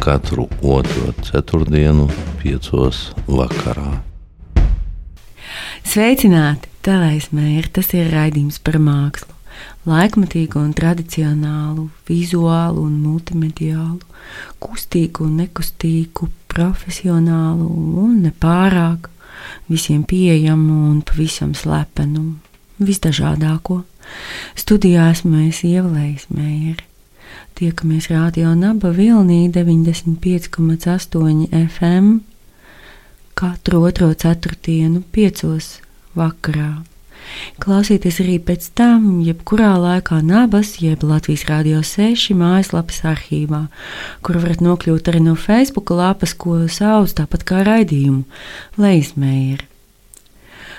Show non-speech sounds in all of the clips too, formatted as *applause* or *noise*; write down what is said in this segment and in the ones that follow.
katru otro ceturtdienu, piecos vakarā. Sveicināti! Telēsmēra, tas ir raidījums par mākslu laikmatīgu un tradicionālu, vizuālu un multimediālu, kustīgu un nekustīgu, profesionālu un nepārāk, visiem pieejamu un pavisam slepenu, visdažādāko. Studijā esmu es Ievlējs Mēri. Tiekamies Rādio Naba Vilnī 95,8 FM katru otro ceturtdienu piecos vakarā. Klausieties arī pēc tam, jebkurā laikā Nabas, jeb Latvijas Rādio 6 mājaslapas arhīvā, kur varat nokļūt arī no Facebook lapas, ko sauc tāpat kā raidījumu Leismēra.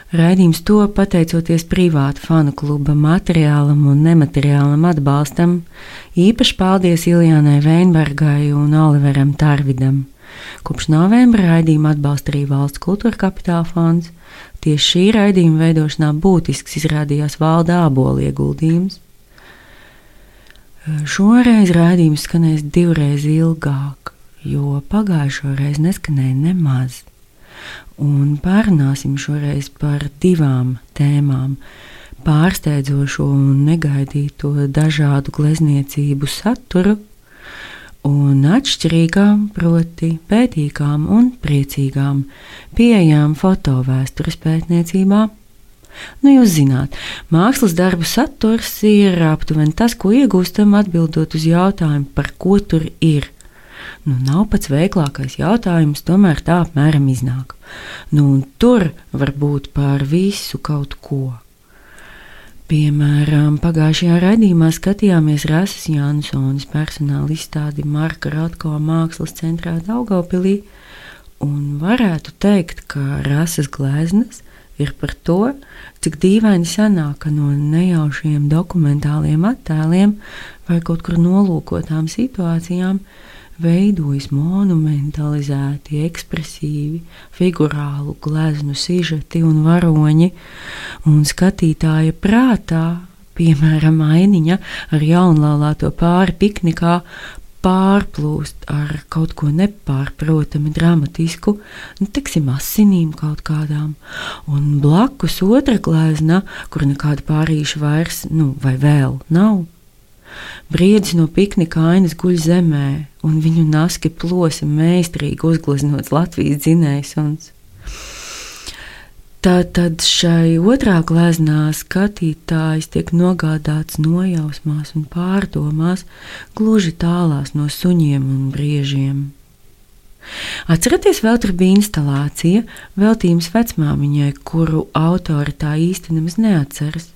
Raidījums to pateicoties privātu fanu kluba materiālam un nemateriālam atbalstam. Īpaši paldies Iljānai Veinbergai un Oliveram Tarvidam. Kopš novembra raidījumu atbalsta arī Valsts kultūra kapitāla fonds. Tieši šī raidījuma veidošanā būtisks izrādījās valda ābola ieguldījums. Šoreiz raidījums skanēs divreiz ilgāk, jo pagājušo reizi neskanēja nemaz. Un pārunāsim šoreiz par divām tēmām - pārsteidzošo un negaidīto dažādu glezniecību saturu un atšķirīgām, proti, pētīgām un priecīgām, pieejām fotovēstures pētniecībā. Nu, jūs zināt, mākslas darbu saturs ir aptuveni tas, ko iegūstam atbildot uz jautājumu, par ko tur ir. Nu, nav pats veiklākais jautājums, tomēr tā apmēram iznāk. Nu, tur var būt par visu kaut ko. Piemēram, pagājušajā raidījumā skatījāmies Rasas Jansons personāla izstādi Marka Ratko mākslas centrā Daugavpilī, un varētu teikt, ka Rasas gleznas ir par to, cik dīvaini sanāk, ka no nejaušiem dokumentāliem attēliem vai kaut kur nolūkotām situācijām veidojas monumentalizēti, ekspresīvi, figurālu gleznu sižeti un varoņi, un skatītāja prātā, piemēram, ainiņa ar jaunlaulāto pāri piknikā, pārplūst ar kaut ko nepārprotami dramatisku, nu, teiksim, asinīm kaut kādām, un blakus otra glezna, kur nekāda pārīša vairs, nu, vai vēl nav. Briedis no piknika ainas guļ zemē, un viņu naski plosi meistarīgi uzgleznots Latvijas dzinējs. Tātad šai otrā gleznā skatītājs tiek nogādāts nojausmās un pārdomās, gluži tālās no suņiem un briežiem. Atcerieties, vēl tur bija instalācija, veltījums vecmāmiņai, kuru autori tā īsti nemaz neatceras.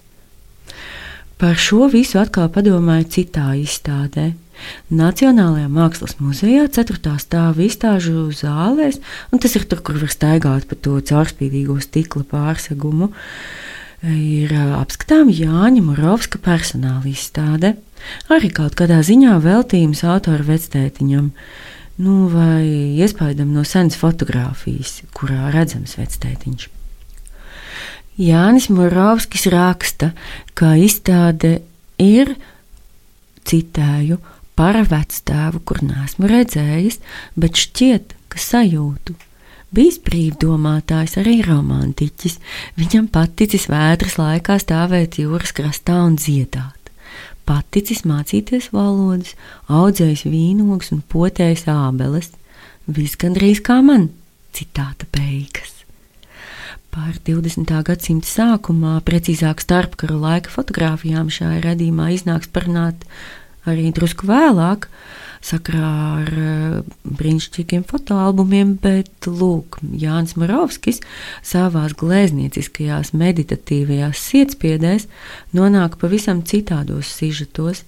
Par šo visu atkal padomāju citā izstādē. Nacionālajā Mākslas muzejā, 4. stāvā izstāžu zālēs, un tas ir tur, kur var staigāt pa to caurspīdīgo stikla pārsegumu, ir apskatām Jāņa Morovska personāla izstāde. Arī kaut kādā ziņā veltījums autora vectētiņam, nu, vai iespaidam no senas fotografijas, kurā redzams vectētiņš. Jānis Morovskis raksta, ka izstāde ir, citēju, par vectēvu, kur nesmu redzējis, bet šķiet, ka sajūtu. Bijis brīvdomātājs, arī romantiķis. Viņam paticis vētras laikā stāvēt jūras krastā un dziedāt. Paticis mācīties valodas, audzējis vīnogus un potējis ābeles. Viss gandrīz kā man, citāta beigas. Par 20. gadsimta sākumā, precīzāk starpkara laika fotografijām šajā radījumā iznāks parunāt arī drusku vēlāk, sakrā ar uh, brīnišķīgiem fotoalbumiem, bet lūk, Jānis Marovskis savās gleznieciskajās meditatīvajās sietspiedēs nonāk pavisam citādos sižetos,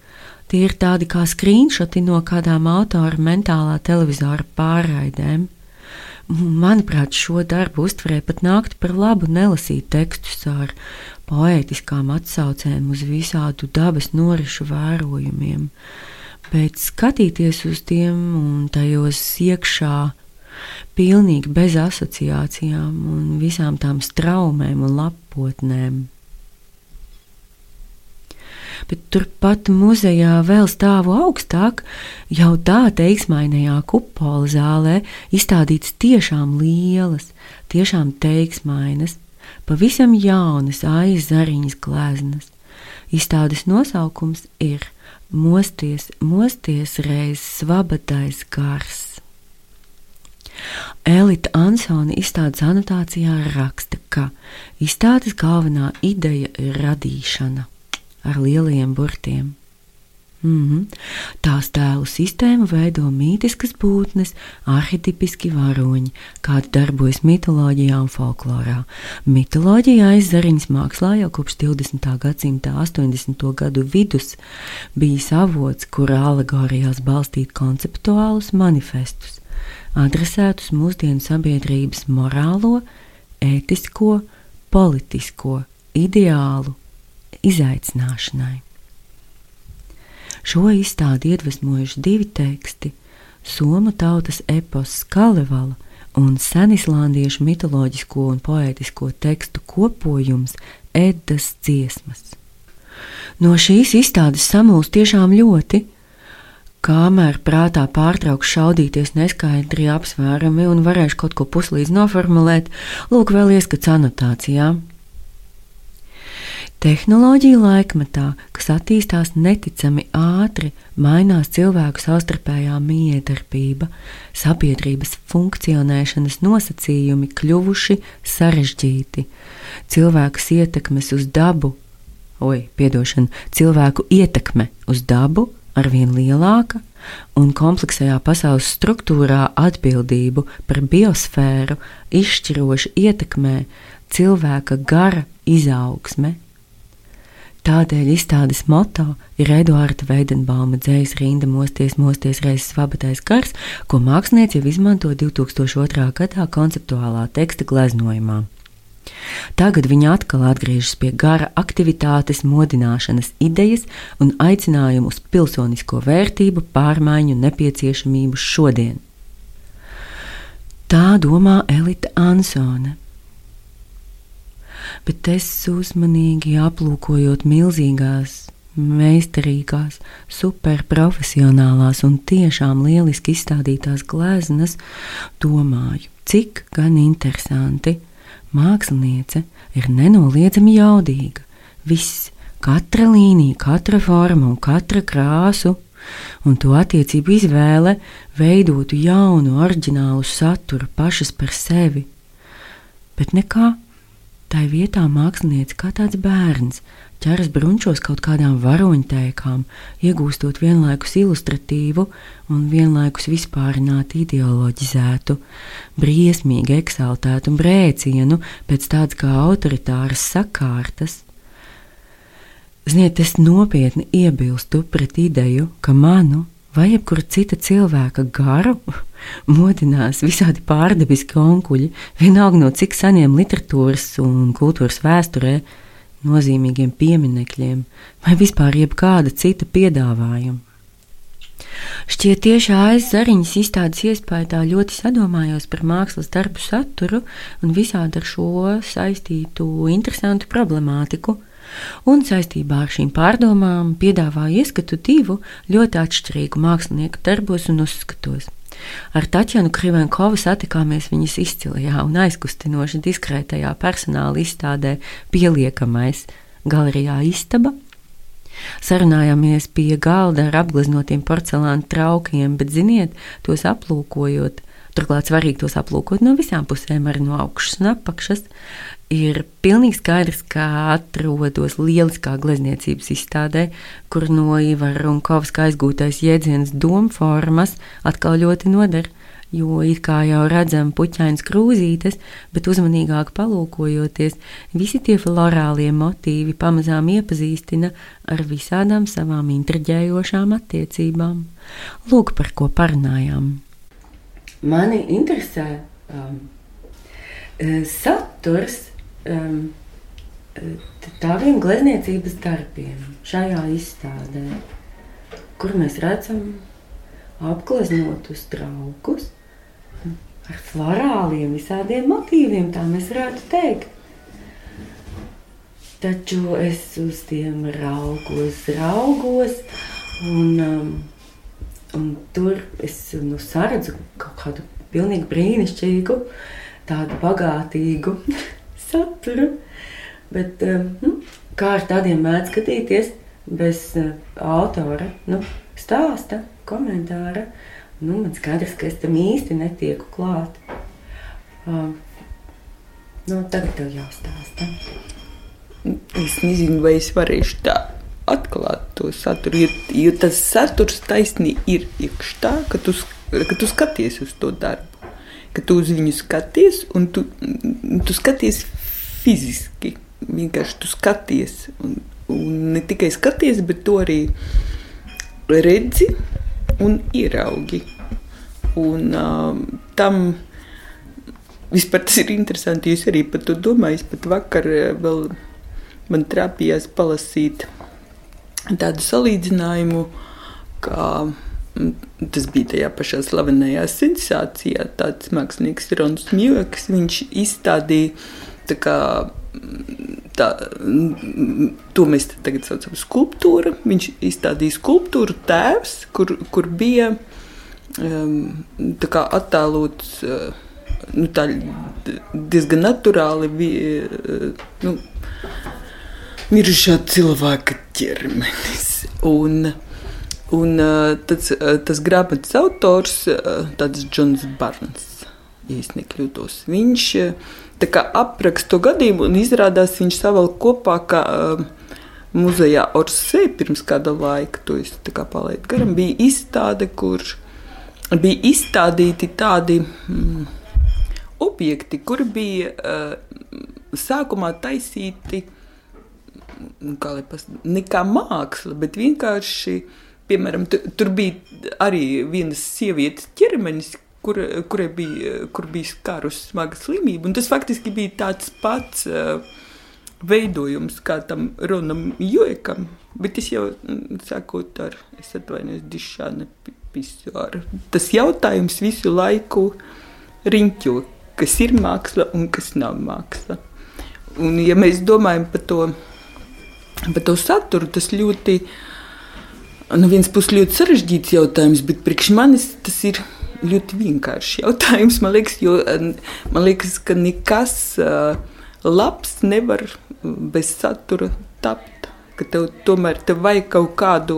Tie ir tādi kā screenshoti no kādām autora mentālā televizora pārraidēm. Manuprāt, šo darbu uztverē pat nākt par labu nelasīt tekstus ar poētiskām atsaucēm uz visādu dabas norišu vērojumiem, bet skatīties uz tiem un tajos iekšā pilnīgi bez asociācijām un visām tām straumēm un lapotnēm. Bet turpat muzejā vēl stāvu augstāk, jau tā teiksmainajā kupola zālē izstādīts tiešām lielas, tiešām teiksmainas, pavisam jaunas aizariņas gleznas. Izstādes nosaukums ir Mosties, mosties reiz svabadais gars. Elita Ansona izstādes anotācijā raksta, ka izstādes galvenā ideja ir radīšana ar lieliem burtiem. Mm -hmm. Tās tēlu sistēmu veido mītiskas būtnes, arhitektiski varoņi, kādi darbojas mitoloģijā un folklorā. Mitoloģijā aizsariņas mākslā jau kopš 20. gadsimta 80. gadu vidus bija avots, kur alegorijās balstīt konceptuālus manifestus, adresētus mūsdienu sabiedrības morālo, ētisko, politisko, ideālu izaicināšanai. Šo izstādi iedvesmojuši divi teksti - Somu tautas epos Kalevala un senislandiešu mitoloģisko un poētisko tekstu kopojums Eddas dziesmas. No šīs izstādes samūs tiešām ļoti, kamēr prātā pārtrauks šaudīties neskaidri apsvērumi un varēšu kaut ko puslīdz noformulēt, lūk, vēl ieskats anotācijā. Tehnoloģija laikmetā, kas attīstās neticami ātri, mainās cilvēku savstarpējā miedarbība, sabiedrības funkcionēšanas nosacījumi kļuvuši sarežģīti, cilvēku ietekmes uz dabu, oi, piedošana, cilvēku ietekme uz dabu arvien lielāka, un kompleksajā pasaules struktūrā atbildību par biosfēru izšķiroši ietekmē cilvēka gara izaugsme Tādēļ izstādes moto ir Eduarda Veidenbauma dzējas rinda Mosties, mosties reizes svabatais gars, ko mākslinieci jau izmanto 2002. gadā konceptuālā teksta gleznojumā. Tagad viņa atkal atgriežas pie gara aktivitātes, modināšanas idejas un aicinājumu uz pilsonisko vērtību, pārmaiņu nepieciešamību šodien. Tā domā Elita Ansone bet es uzmanīgi aplūkojot milzīgās, meistarīgās, superprofesionālās un tiešām lieliski izstādītās gleznas, domāju, cik gan interesanti. Māksliniece ir nenoliedzami jaudīga. Viss, katra līnija, katra forma un katra krāsu un to attiecību izvēle veidotu jaunu, oriģinālu saturu pašas par sevi. Bet nekā Tai vietā mākslinieci kā tāds bērns ķeras brunčos kaut kādām varoņtēkām, iegūstot vienlaikus ilustratīvu un vienlaikus vispārinātu ideoloģizētu, briesmīgi eksaltētu brēcienu pēc tādas kā autoritāras sakārtas. Ziniet, es nopietni iebilstu pret ideju, ka manu vai jebkura cita cilvēka garu modinās visādi pārdabiski onkuļi, vienalga no cik seniem literatūras un kultūras vēsturē nozīmīgiem pieminekļiem vai vispār jebkāda cita piedāvājuma. Šķiet, tieši aizsariņas izstādes iespējā ļoti sadomājos par mākslas darbu saturu un visādi ar šo saistītu interesantu problemātiku un saistībā ar šīm pārdomām piedāvāja ieskatu divu ļoti atšķirīgu mākslinieku darbos un uzskatos. Ar Taķenu Krivenkovu satikāmies viņas izcilajā un aizkustinoši diskrētajā personāla izstādē Pieliekamais galerijā Istaba. Sarunājāmies pie galda ar apgleznotiem porcelāna traukiem, bet, ziniet, tos aplūkojot, turklāt svarīgi tos aplūkot no visām pusēm, arī no augšas un apakšas, ir pilnīgi skaidrs, ka atrodos lieliskā glezniecības izstādē, kur no Ivara Runkovska aizgūtais jēdziens domformas atkal ļoti noder. jo it kā jau redzam puķainas krūzītes, bet uzmanīgāk palūkojoties, visi tie florālie motīvi pamazām iepazīstina ar visādām savām intriģējošām attiecībām. Lūk, par ko parunājām. Mani interesē um, eh, saturs um, tādiem glezniecības darbiem šajā izstādē, kur mēs redzam apgleznotus traukus ar florāliem, visādiem motīviem, tā mēs varētu teikt. Taču es uz tiem raugos, raugos, un, um, un tur es nu, saredzu kaut kādu pilnīgi brīnišķīgu, tādu bagātīgu *laughs* saturu. Bet, um, nu, kā ar tādiem mēdz skatīties bez uh, autora nu, stāsta? komentāra. Nu, man skaidrs, ka es tam īsti netieku klāt. Uh, nu, tagad tev jāstāsta. Es nezinu, vai es varēšu tā atklāt to saturu, jo, jo tas saturs taisnīgi ir iekšā tā, ka tu, ka tu skaties uz to darbu. Ka tu uz viņu skaties, un tu, tu skaties fiziski. Vienkārši tu skaties, un, un ne tikai skaties, bet to arī redzi un ieraugi. Un, uh, tam vispār tas ir interesanti. Jūs arī par to domājat. Pat vakar vēl man trāpījās palasīt tādu salīdzinājumu, kā tas bija tajā pašā slavenajā sensācijā. Tāds mākslinieks Rons Mjūks, viņš izstādīja kā, tā, to mēs tagad saucam par skulptūru. Viņš izstādīja skulptūru tēvs, kur, kur bija um, attēlots. Uh, Nu, tā diezgan naturāli bija uh, nu, mirušā cilvēka ķermenis. Un, un uh, tas, uh, tas grāmatas autors, tāds Džons Barns, ja nekļūdos, viņš apraksta to gadījumu un izrādās viņš savalk kopā. Kā, uh, Muzejā Orsē pirms kāda laika, to es palaidu garām, bija izstāde, kur bija izstādīti tādi mm, objekti, kur bija uh, sākumā taisīti mm, kā pas, ne kā māksla, bet vienkārši, piemēram, tur bija arī vienas sievietes ķermenis, kur, kurai bija, kur bija skārusi smaga slimība. Un tas faktiski bija tāds pats uh, veidojums kā tam runam jokam. Bet es jau sakot ar, es atvainojos, dišāna pisuāru. Tas jautājums visu laiku riņķo, kas ir māksla un kas nav māksla. Un ja mēs domājam par to, par to saturu, tas ļoti, no vienas puses ļoti sarežģīts jautājums, bet priekš manis tas ir ļoti vienkāršs jautājums. Man liekas, jo, man liekas ka nekas labs nevar bez satura tapt. Ka tev tomēr tev vajag kaut kādu,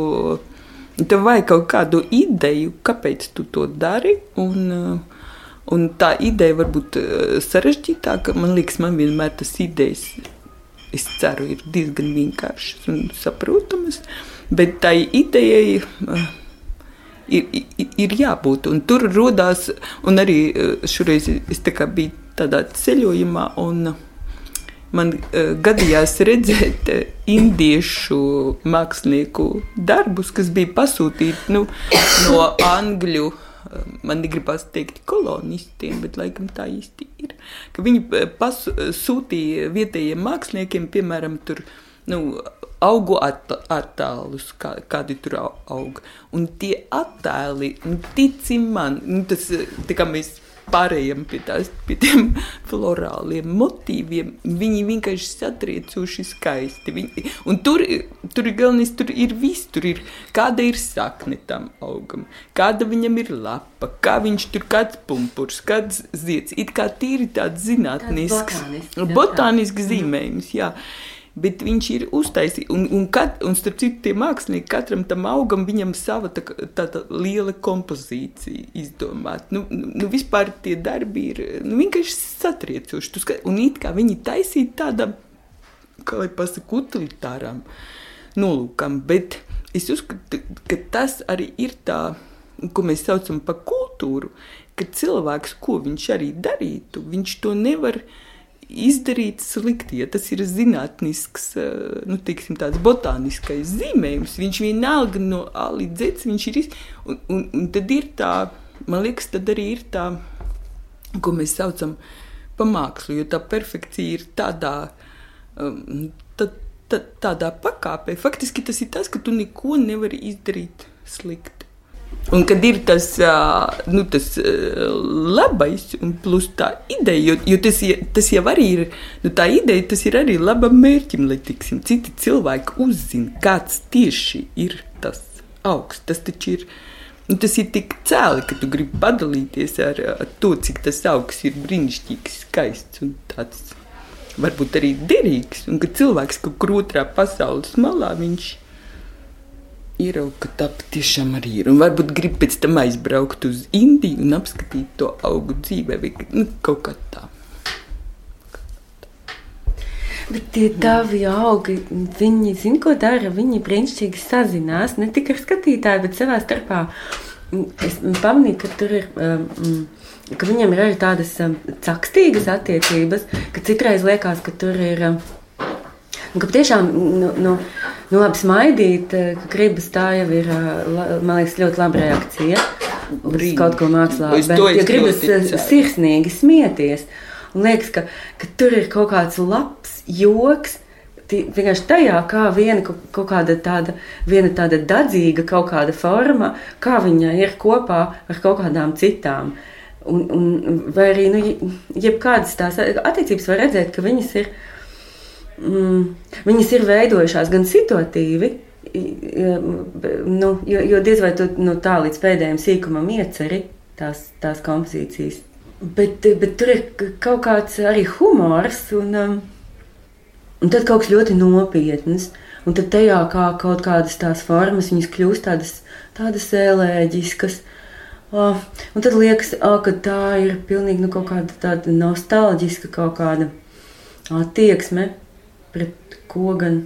tev vajag kaut kādu ideju, kāpēc tu to dari. Un, un tā ideja var būt sarežģītāka. Man liekas, man vienmēr tas idejas, es ceru, ir diezgan vienkāršas un saprotamas. Bet tai idejai. Uh, ir, ir, ir jābūt. Un tur radās, arī eh, šoreiz es tā biju tādā ceļojumā, man uh, gadījās redzēt uh, indiešu mākslinieku darbus, kas bija pasūtīti nu, no angļu. Man negribas teikt, kolonistiem, bet laikam tā īsti ir. Ka viņi pasūtīja vietējiem māksliniekiem, piemēram, tur, nu, augu attēlus, kā, kādi tur aug. Un tie attēli, nu, tici man, nu, tas tā kā mēs pārējām pie, tās, pie tiem florāliem motīviem, viņi vienkārši satriecoši skaisti. Viņi, un tur, tur ir galvenais, tur ir viss, tur ir kāda ir sakne tam augam, kāda viņam ir lapa, kā viņš tur kāds pumpurs, kāds zieds. It kā tīri tāds zinātnisks, botānisks zīmējums, jā. jā bet viņš ir uztaisījis. Un, un, kat, un starp citu, tie mākslinieki katram tam augam, viņam sava tā, tāda liela kompozīcija izdomāta. Nu, nu, nu, vispār tie darbi ir nu, vienkārši satriecoši. Skat, un it kā viņi taisīja tādam, kā lai pasaka, utilitāram nolūkam, bet es uzskatu, ka tas arī ir tā, ko mēs saucam par kultūru, ka cilvēks, ko viņš arī darītu, viņš to nevar izdarīt slikti. Ja tas ir zinātnisks, eh, nu, teiksim, tāds botāniskais zīmējums, viņš vienalga no A līdz Z, viņš ir. Iz... Un, un, un tad ir tā, man liekas, tad arī ir tā, ko mēs saucam par mākslu, jo tā perfekcija ir tādā. Um, tad, tad, tādā pakāpē, faktiski tas ir tas, ka tu neko nevari izdarīt slikti. Un kad ir tas, nu, tas labais, un plus tā ideja, jo, jo tas, tas jau arī ir, nu, tā ideja, tas ir arī labam mērķim, lai tiksim, citi cilvēki uzzina, kāds tieši ir tas augsts. Tas taču ir, nu, tas ir tik cēli, ka tu gribi padalīties ar, ar to, cik tas augsts ir brīnišķīgs, skaists un tāds varbūt arī derīgs, un ka cilvēks kaut kur otrā pasaules malā viņš ir ieraugu, ka tā patiešām arī ir. Un varbūt grib pēc tam aizbraukt uz Indiju un apskatīt to augu dzīvē, vai nu, kaut kā tā. Bet tie tavi augi, viņi zina, ko dara. Viņi brīnišķīgi sazinās ne tikai ar skatītāju, bet savā starpā. Es pamanīju, ka tur ir. Um, Ka viņam ir arī tādas um, cakstīgas attiecības, ka citreiz liekas, ka tur ir um, ka tiešām nu, nu, nu, labi smaidīt, eh, ka gribas tā jau ir, eh, man liekas, ļoti laba reakcija uz kaut ko mākslā. Bet, ja gribas eh, sirsnīgi smieties, un liekas, ka, ka tur ir kaut kāds labs joks. Vienkārši tajā, kā viena kaut kāda tāda, viena tāda dadzīga kaut kāda forma, kā viņa ir kopā ar kaut kādām citām. Un, un, vai arī, nu, jebkādas tās attiecības var redzēt, ka viņas ir mm, viņas ir veidojušās gan situatīvi, nu, jo, jo diez vai tu nu, tā līdz pēdējiem sīkumam ieceri tās, tās kompozīcijas. Bet, bet tur ir kaut kāds arī humors, un, um, un tad kaut kas ļoti nopietns. Un tad tajā kā kaut kādas tās formas, viņas kļūst tādas, tādas ēlēģiskas. Oh, un tad liekas, oh, ka tā ir pilnīgi nu, kaut kāda nostalģiska kaut kāda attieksme pret ko gan.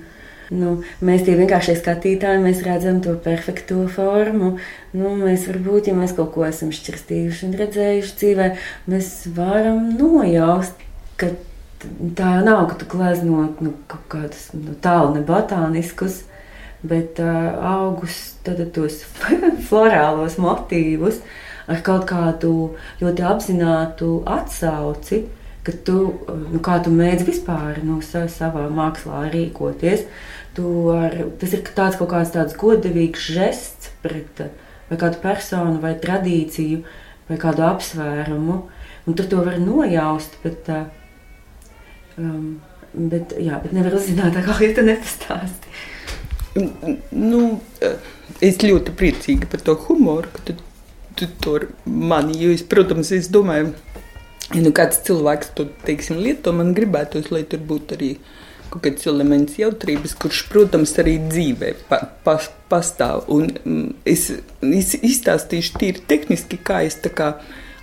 Nu, mēs tie vienkārši skatītāji, mēs redzam to perfekto formu. Nu, mēs varbūt, ja mēs kaut ko esam šķirstījuši un redzējuši dzīvē, mēs varam nojaust, ka tā jau nav, ka tu gleznot nu, kaut kādus nu, tālu ne botāniskus, bet uh, augus tad tos *laughs* florālos motīvus ar kaut kādu ļoti apzinātu atsauci ka tu, nu, kā tu mēdz vispār nu, savā mākslā rīkoties. Ar, tas ir tāds kaut kāds tāds godīgs žests pret kādu personu, vai tradīciju, vai kādu apsvērumu. Un tu to vari nojaust, bet, um, bet, jā, bet nevar uzzināt, kā *laughs* ja tu nepastāsti. Nu, es ļoti priecīga par to humoru, ka tu, tu to mani, jo es, protams, es domāju, ja nu kāds cilvēks to teiksim, lieto, man gribētos, lai tur būtu arī kaut kāds elements jautrības, kurš, protams, arī dzīvē pa, pa, pastāv. Un mm, es, es izstāstīšu tīri tehniski, kā es kā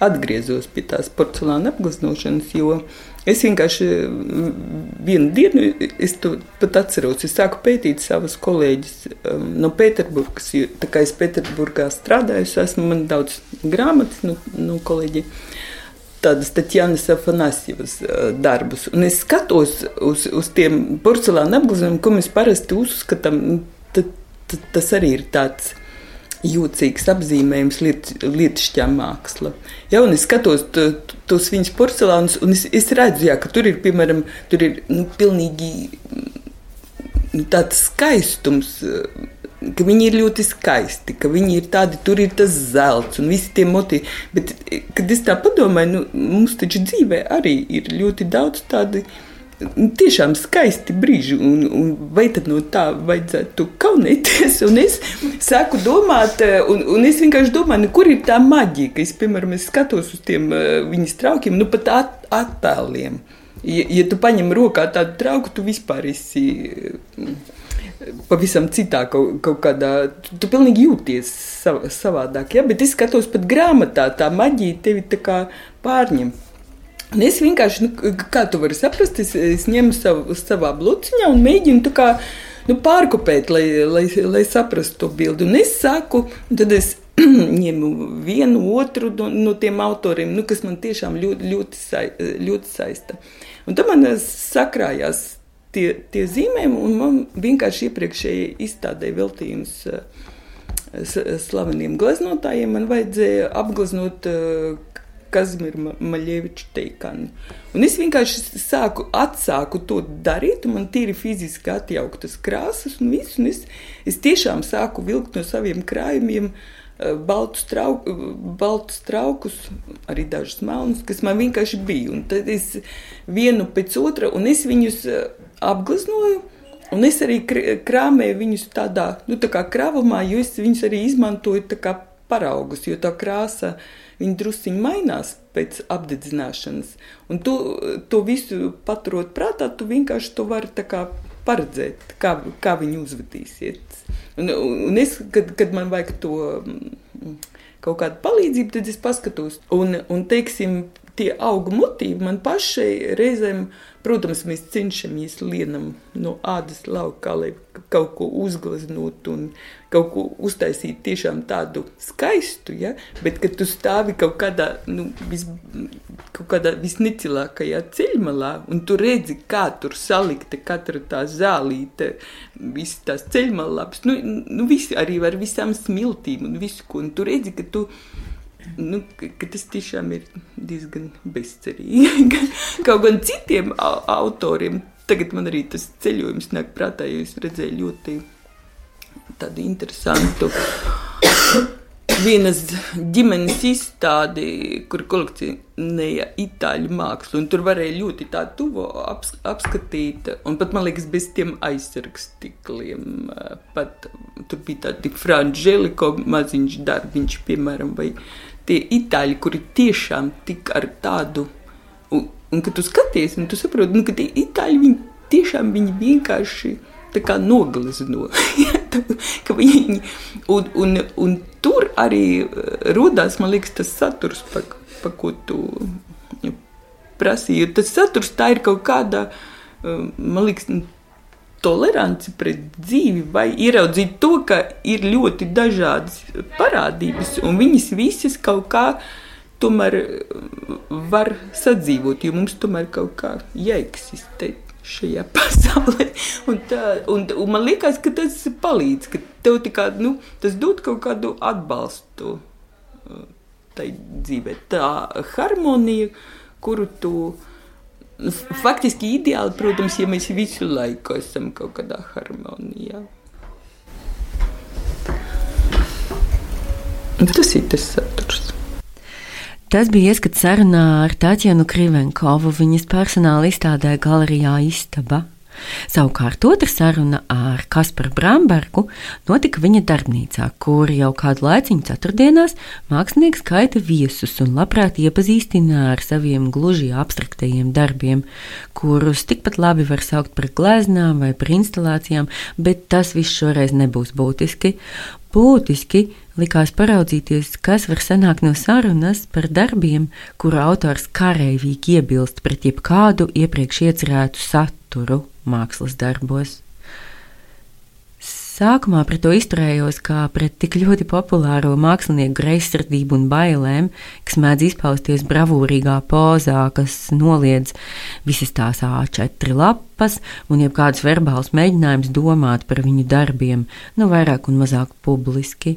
atgriezos pie tās porcelāna apgleznošanas, jo es vienkārši mm, vienu dienu, es to pat atceros, es sāku pētīt savas kolēģis um, no Pēterburgas, jo tā kā es Pēterburgā strādāju, esmu man daudz grāmatas no, no kolēģiem tādas Tatjanas Afanasjevas darbus. Un es skatos uz, uz tiem porcelāna apgleznojumiem, ko mēs parasti uzskatām, tad, tad tas arī ir tāds jūtīgs apzīmējums liet, lietišķā māksla. Ja, un es skatos to, tos viņas porcelānus, un es, es redzu, jā, ka tur ir, piemēram, tur ir nu, pilnīgi nu, tāds skaistums ka viņi ir ļoti skaisti, ka viņi ir tādi, tur ir tas zelts un visi tie motīvi. Bet, kad es tā padomāju, nu, mums taču dzīvē arī ir ļoti daudz tādu. Tiešām skaisti brīži, un, un vai tad no tā vajadzētu kaunēties? *laughs* Un es sāku domāt, un, un es vienkārši domāju, nu, kur ir tā maģija, ka es, piemēram, es skatos uz tiem uh, viņas traukiem, nu pat at, attēliem. Ja, ja tu paņem rokā tādu trauku, tu vispār esi. Pavisam citā kaut, kaut kādā. Tu, tu pilnīgi jūties sav, savādāk. Ja? Bet es skatos pat grāmatā, tā maģija tevi tā kā pārņem. Un es vienkārši, nu, kā tu vari saprast, es, es ņemu savu, savā blūciņā un mēģinu tā kā nu, pārkopēt, lai, lai, lai saprastu to bildi. Un es saku, un tad es *clears throat* ņemu vienu otru no, no tiem autoriem, nu, kas man tiešām ļoti, ļoti, sa, ļoti saista. Un tad man sakrājās tie, tie zīmējumi, un man vienkārši iepriekšēji izstādēja veltījums slaveniem gleznotājiem. Man vajadzēja apgleznot Kazimira Maļeviča teikanu. Un es vienkārši sāku, atsāku to darīt, un man tīri fiziski atjauktas krāsas un viss. Un es, es tiešām sāku vilkt no saviem krājumiem baltus, trauk, baltus traukus, arī dažus melnus, kas man vienkārši bija. Un tad es vienu pēc otra, un es viņus apgleznoju. Un es arī krāpēju viņus tādā nu, tā krāvumā, jo es viņus arī izmantoju kā paraugus, jo tā krāsa druskuļi mainās pēc apdedzināšanas. Un tu, to visu paturot prātā, tu vienkārši to vari paredzēt, kā, kā viņi uzvedīsies. Un, un es, kad, kad man vajag to mm, kaut kādu palīdzību, tad es paskatos. Un, un teiksim, tie augu motīvi man pašai reizēm, protams, mēs cenšamies lienam no ādas lauka, lai kaut ko uzgleznot un kaut ko uztaisīt tiešām tādu skaistu, ja? bet kad tu stāvi kaut kādā, nu, vis, kaut kādā visnecilākajā ceļmalā un tu redzi, kā tur salikta katra tā zālīte, visas tās ceļmalāps, nu, nu visi arī ar visām smiltīm un visu, ko, un tu redzi, ka tu nu, ka, ka tas tiešām ir diezgan bezcerīgi. *laughs* Kaut gan citiem autoriem, tagad man arī tas ceļojums nāk prātā, jo es redzēju ļoti tādu interesantu. Vienas ģimenes izstādi, kur kolekcionēja itāļu mākslu, tur varēja ļoti tā tuvu aps, apskatīt, un pat, man liekas, bez tiem aizsargstikliem, pat tur bija tādi franģeliko maziņš darbiņš, piemēram, vai tie itāļi, kuri tiešām tik ar tādu, un, un kad tu skaties, un tu saproti, nu, ka tie itāļi, viņi tiešām viņi vienkārši tā kā noglezno. *laughs* viņi, un, un, un tur arī eh, rodās, man liekas, tas saturs, pa, pa ko tu prasīji. Tas saturs tā ir kaut kāda, eh, man liekas, toleranci pret dzīvi, vai ieraudzīt to, ka ir ļoti dažādas parādības, un viņas visas kaut kā tomēr var sadzīvot, jo mums tomēr kaut kā jāeksistē šajā *laughs* pasaulē. Un tā, un, un man liekas, ka tas palīdz, ka tev kā, nu, tas dod kaut kādu atbalstu uh, tai dzīvē. Tā harmonija, kuru tu Faktiski ideāli, protams, ja mēs visu laiku esam kaut kādā harmonijā. Tas ir tas saturs. Tas bija ieskats sarunā ar Tatjanu Krivenkovu viņas personāla izstādē Galerijā Istaba. Savukārt otra saruna ar Kasparu Brambergu notika viņa darbnīcā, kur jau kādu laiciņu ceturtdienās mākslinieks gaida viesus un labprāt iepazīstina ar saviem gluži abstraktajiem darbiem, kurus tikpat labi var saukt par gleznām vai par instalācijām, bet tas viss šoreiz nebūs būtiski. Būtiski likās paraudzīties, kas var sanākt no sarunas par darbiem, kuru autors kareivīgi iebilst pret jebkādu iepriekš iecerētu saturu mākslas darbos. Sākumā pret to izturējos kā pret tik ļoti populāro mākslinieku greizsirdību un bailēm, kas mēdz izpausties bravūrīgā pozā, kas noliedz visas tās A4 lapas un jebkādus verbālus mēģinājumus domāt par viņu darbiem, nu vairāk un mazāk publiski.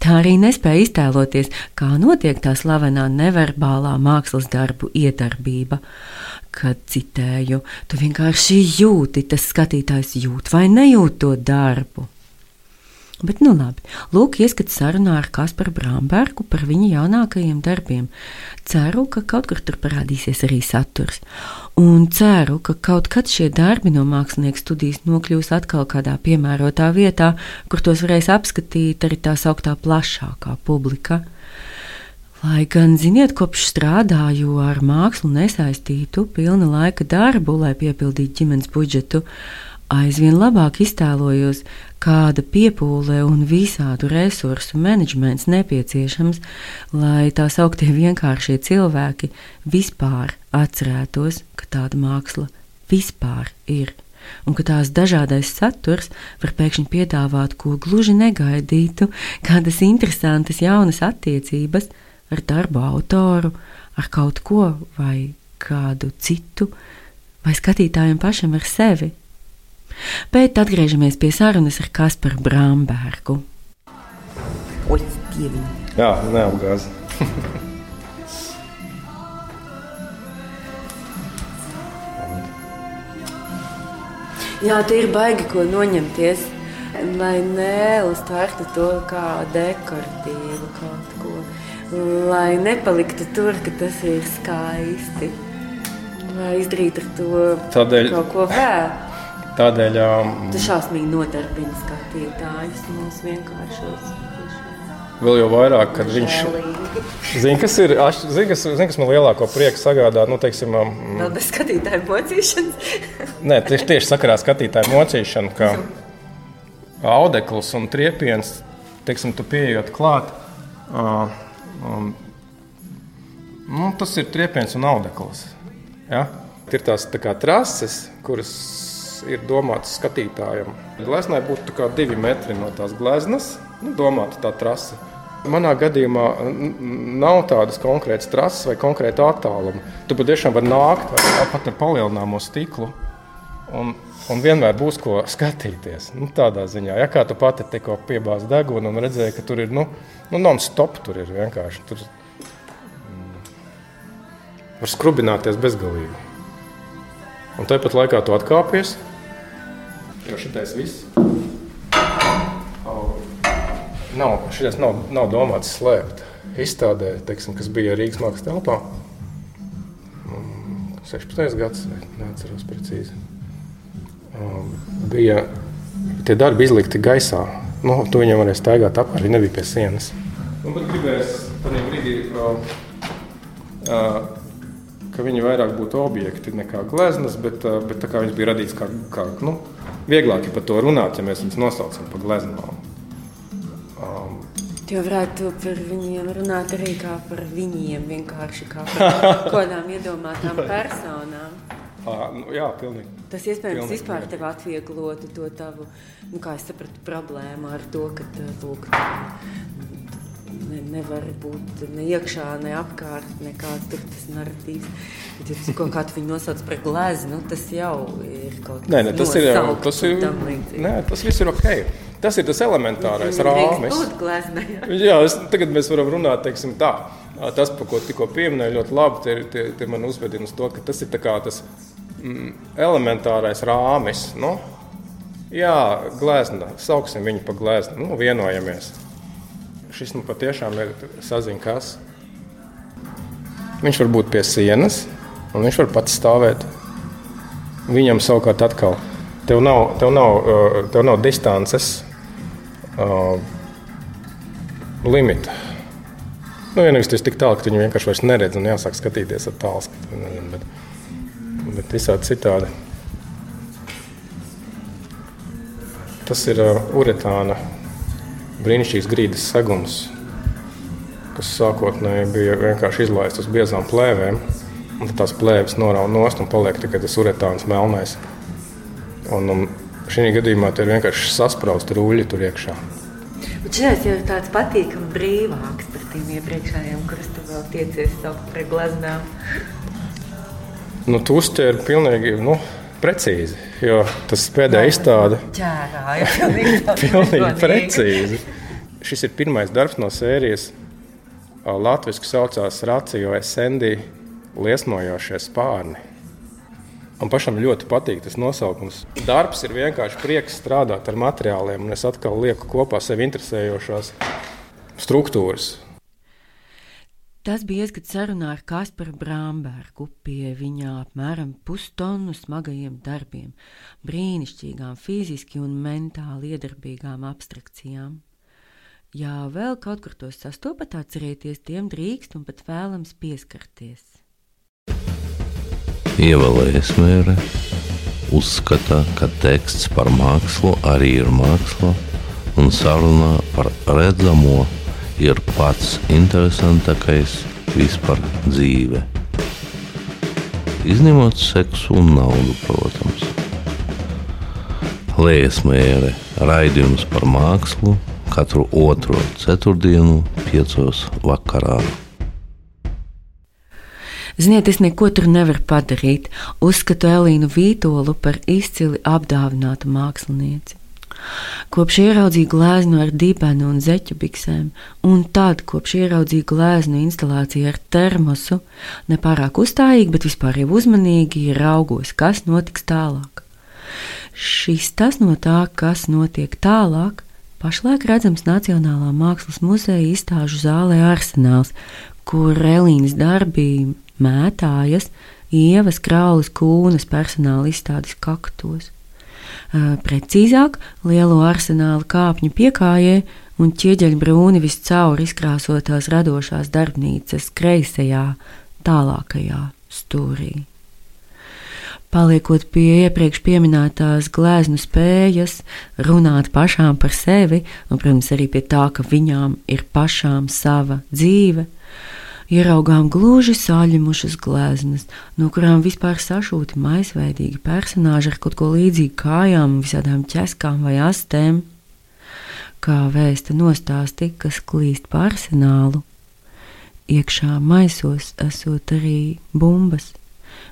Tā arī nespēja iztēloties, kā notiek tā slavenā neverbālā mākslas darbu iedarbība kad citēju, tu vienkārši jūti, tas skatītājs jūt vai nejūt to darbu. Bet, nu labi, lūk, ieskats sarunā ar Kasparu Brambergu par viņa jaunākajiem darbiem. Ceru, ka kaut kur tur parādīsies arī saturs. Un ceru, ka kaut kad šie darbi no mākslinieka studijas nokļūs atkal kādā piemērotā vietā, kur tos varēs apskatīt arī tā sauktā plašākā publika. Lai gan, ziniet, kopš strādāju ar mākslu nesaistītu pilna laika darbu, lai piepildītu ģimenes budžetu, aizvien labāk iztēlojos, kāda piepūle un visādu resursu menedžments nepieciešams, lai tā sauktie vienkāršie cilvēki vispār atcerētos, ka tāda māksla vispār ir. un ka tās dažādais saturs var pēkšņi piedāvāt ko gluži negaidītu, kādas interesantas jaunas attiecības ar darbu autoru, ar kaut ko vai kādu citu, vai skatītājiem pašam ar sevi. Bet atgriežamies pie sarunas ar Kasparu Brāmbergu. Oi! Jā, neapgāz. Jā, tie ir baigi, ko noņemties. Lai neuztvērtu to kā dekoratīvu kaut ko. Lai nepaliktu tur, ka tas ir skaisti. Lai izdarītu ar to Tādēļ- kaut ko vēl. Tādēļ um, Tas šausmīgi nodarbina skatītājus mūsu vienkāršos. vēl jau vairāk, kad viņš zina, kas ir. Zina, kas, zin, kas man lielāko prieku sagādā. Nu, teiksim, um, Vēl bez skatītāju mocīšanas. Nē, tieši, tieši sakarā ar skatītāju mocīšanu, ka audekls un triepiens, teiksim, tu pieejot klāt, uh, um, nu, tas ir triepiens un audekls. Ja? Ir tās tā kā trases, kuras ir domātas skatītājam. Gleznai būtu divi metri no tās gleznas, nu, domāta tā trase. Manā gadījumā nav tādas konkrētas trases vai konkrēta attāluma. Tu patiešām vari nākt pat ar palielināmo stiklu. Un, un vienmēr būs ko skatīties. Nu, tādā ziņā, ja kā tu pati tikko piebāzi degunu un redzēji, ka tur ir nu, nu, non-stop, tur ir vienkārši. Tur mm, var skrubināties bezgalīgi. Un tāpat laikā tu atkāpies. Jo šitais viss. Nav, šitas nav, nav domāts slēpt. Izstādē, teiksim, kas bija Rīgas mākslas telpā. Mm, 16. gadsimta, neatceros precīzi bija tie darbi izlikti gaisā. Nu, tu viņam varēja staigāt apkārt, viņi nebija pie sienas. Nu, bet gribēs tajā brīdī, uh, ka viņi vairāk būtu objekti nekā gleznas, bet, uh, bet tā kā viņas bija radīts kā, kā nu, vieglāk ir par to runāt, ja mēs viņus nosaucam par gleznām. Um, Tu varētu par viņiem runāt arī kā par viņiem, vienkārši kā par kaut *laughs* kādām iedomātām personām. uh, nu, jā, pilnīgi. Tas iespējams Pilnīgi. vispār tev atvieglotu to tavu, nu, kā es sapratu, problēmu ar to, ka lūk, ne, nevar būt ne iekšā, ne apkārt, nekāds tur tas narratīvs. Bet, ja tu kaut kā tu viņu nosauc par gleznu, nu, tas jau ir kaut kas Nē, nē, tas ir, tas ir, nē, tas viss ir ok. Tas ir tas elementārais rāmis. Jā, es, tagad mēs varam runāt teiksim, tā. Tas, par ko tikko pieminēju, ļoti labi. Tie, tie, tie man uzvedina uz to, ka tas ir tā kā tas mm, elementārais rāmis. Nu? Jā, glezna. Sauksim viņu par gleznu. Nu, vienojamies. Šis nu patiešām ir saziņš, kas. Viņš var būt pie sienas, un viņš var pats stāvēt. Viņam savukārt atkal. Tev nav, tev nav, uh, tev nav distances uh, limita. Nu, ja nevis tas tik tālu, ka viņu vienkārši vairs neredz un jāsāk skatīties ar tālu skatu. Bet, bet visādi citādi. Tas ir uh, uretāna brīnišķīgs grīdas segums, kas sākotnēji bija vienkārši izlaists uz biezām plēvēm. Tad tās plēves norauj nost un paliek tikai tas uretāns melnais. Un, un šī gadījumā ir vienkārši sasprāsti rūļi tur iekšā. Šis jau ir tāds patīkami brīvāks par tiem iepriekšējiem, kurus tu vēl tiecies saukt par gleznām. Nu, tu uztvēri pilnīgi nu, precīzi, jo tas pēdējā izstāde Ķērāja, *laughs* pilnīgi, *laughs* precīzi. Šis ir pirmais darbs no sērijas. Latvijas saucās Rācio Esendī liesmojošie spārni. Man pašam ļoti patīk tas nosaukums. Darbs ir vienkārši prieks strādāt ar materiāliem, un es atkal lieku kopā sev interesējošās struktūras. Tas bija ieskats sarunā ar Kasparu Brāmbergu pie viņa apmēram pustonu smagajiem darbiem, brīnišķīgām fiziski un mentāli iedarbīgām abstrakcijām. Ja vēl kaut kur tos sastopat, atcerieties, tiem drīkst un pat vēlams pieskarties. Ievēlēsmēra uzskata, ka teksts par mākslu arī ir māksla, un sarunā par redzamo ir pats interesantākais vispār dzīve. Izņemot seksu un naudu, protams. Lēsmēra raidījums par mākslu katru otro ceturtdienu, piecos vakarā. Ziniet, es neko tur nevaru padarīt. Uzskatu Elīnu Vītolu par izcili apdāvinātu mākslinieci. Kopš ieraudzīju gleznu ar dibenu un zeķu biksēm, un tad, kopš ieraudzīju gleznu instalāciju ar termosu, nepārāk uzstājīgi, bet vispār jau uzmanīgi raugos, kas notiks tālāk. Šis tas no tā, kas notiek tālāk, pašlaik redzams Nacionālā Mākslas muzeja izstāžu zālē Arsenāls, kur Elīnas darbi mētājas ievas kraulas kūnas personāla izstādes kaktos. Precīzāk, lielo arsenālu kāpņu piekājē un ķieģeļbrūni viscaur izkrāsotās radošās darbnīcas kreisajā, tālākajā stūrī. Paliekot pie iepriekš minētās gleznu spējas, runāt pašām par sevi, un, protams, arī pie tā, ka viņām ir pašām sava dzīve, ieraugām gluži saļimušas gleznas, no kurām vispār sašūti maisveidīgi personāži ar kaut ko līdzīgu kājām, visādām ķeskām vai astēm. Kā vēsta nostāsti, kas klīst pa arsenālu. Iekšā maisos esot arī bumbas,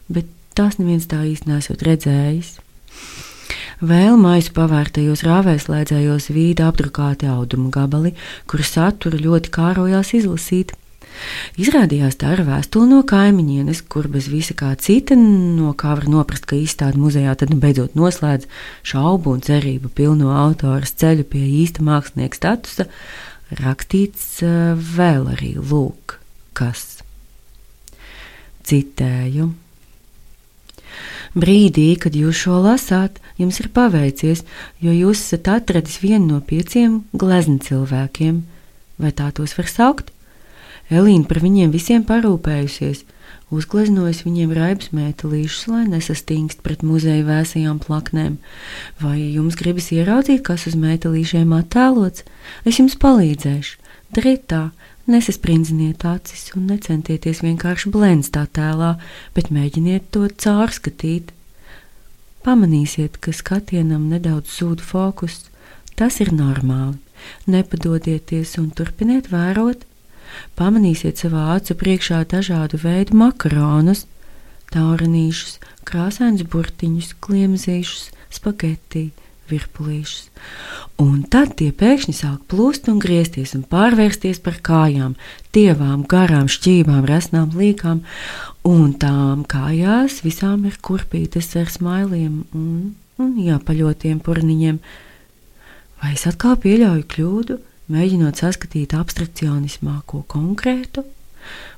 bet tās neviens tā īsti nesot redzējis. Vēl maisu pavērtajos rāvēslēdzējos vīda apdrukāti auduma gabali, kuru saturu ļoti kārojās izlasīt. Izrādījās tā ir vēstule no kaimiņienes, kur bez visa kā cita, no kā var noprast, ka izstāde muzejā tad nu beidzot noslēdz šaubu un cerību pilno autoras ceļu pie īsta mākslinieka statusa, rakstīts uh, vēl arī lūk, kas. Citēju. Brīdī, kad jūs šo lasāt, jums ir paveicies, jo jūs esat atradis vienu no pieciem glezna cilvēkiem. Vai tā tos var saukt? Elīna par viņiem visiem parūpējusies, uzgleznojusi viņiem raibs mētelīšus, lai nesastingst pret muzeja vēsajām plaknēm. Vai jums gribas ieraudzīt, kas uz mētelīšiem attēlots? Es jums palīdzēšu. Dariet tā, nesasprindziniet acis un necentieties vienkārši blēnst tā tēlā, bet mēģiniet to caurskatīt. Pamanīsiet, ka skatienam nedaudz zūd fokus. Tas ir normāli. Nepadodieties un turpiniet vērot, Pamanīsiet savā acu priekšā dažādu veidu makaronus, taurinīšus, krāsainus burtiņus, kliemzīšus, spagetti, virpulīšus. Un tad tie pēkšņi sāk plūst un griezties un pārvērsties par kājām, tievām, garām, šķībām, resnām līkām, un tām kājās visām ir kurpītes ar smailiem un, un jāpaļotiem purniņiem. Vai es atkal pieļauju kļūdu? Mēģinot saskatīt abstrakcionismā ko konkrētu,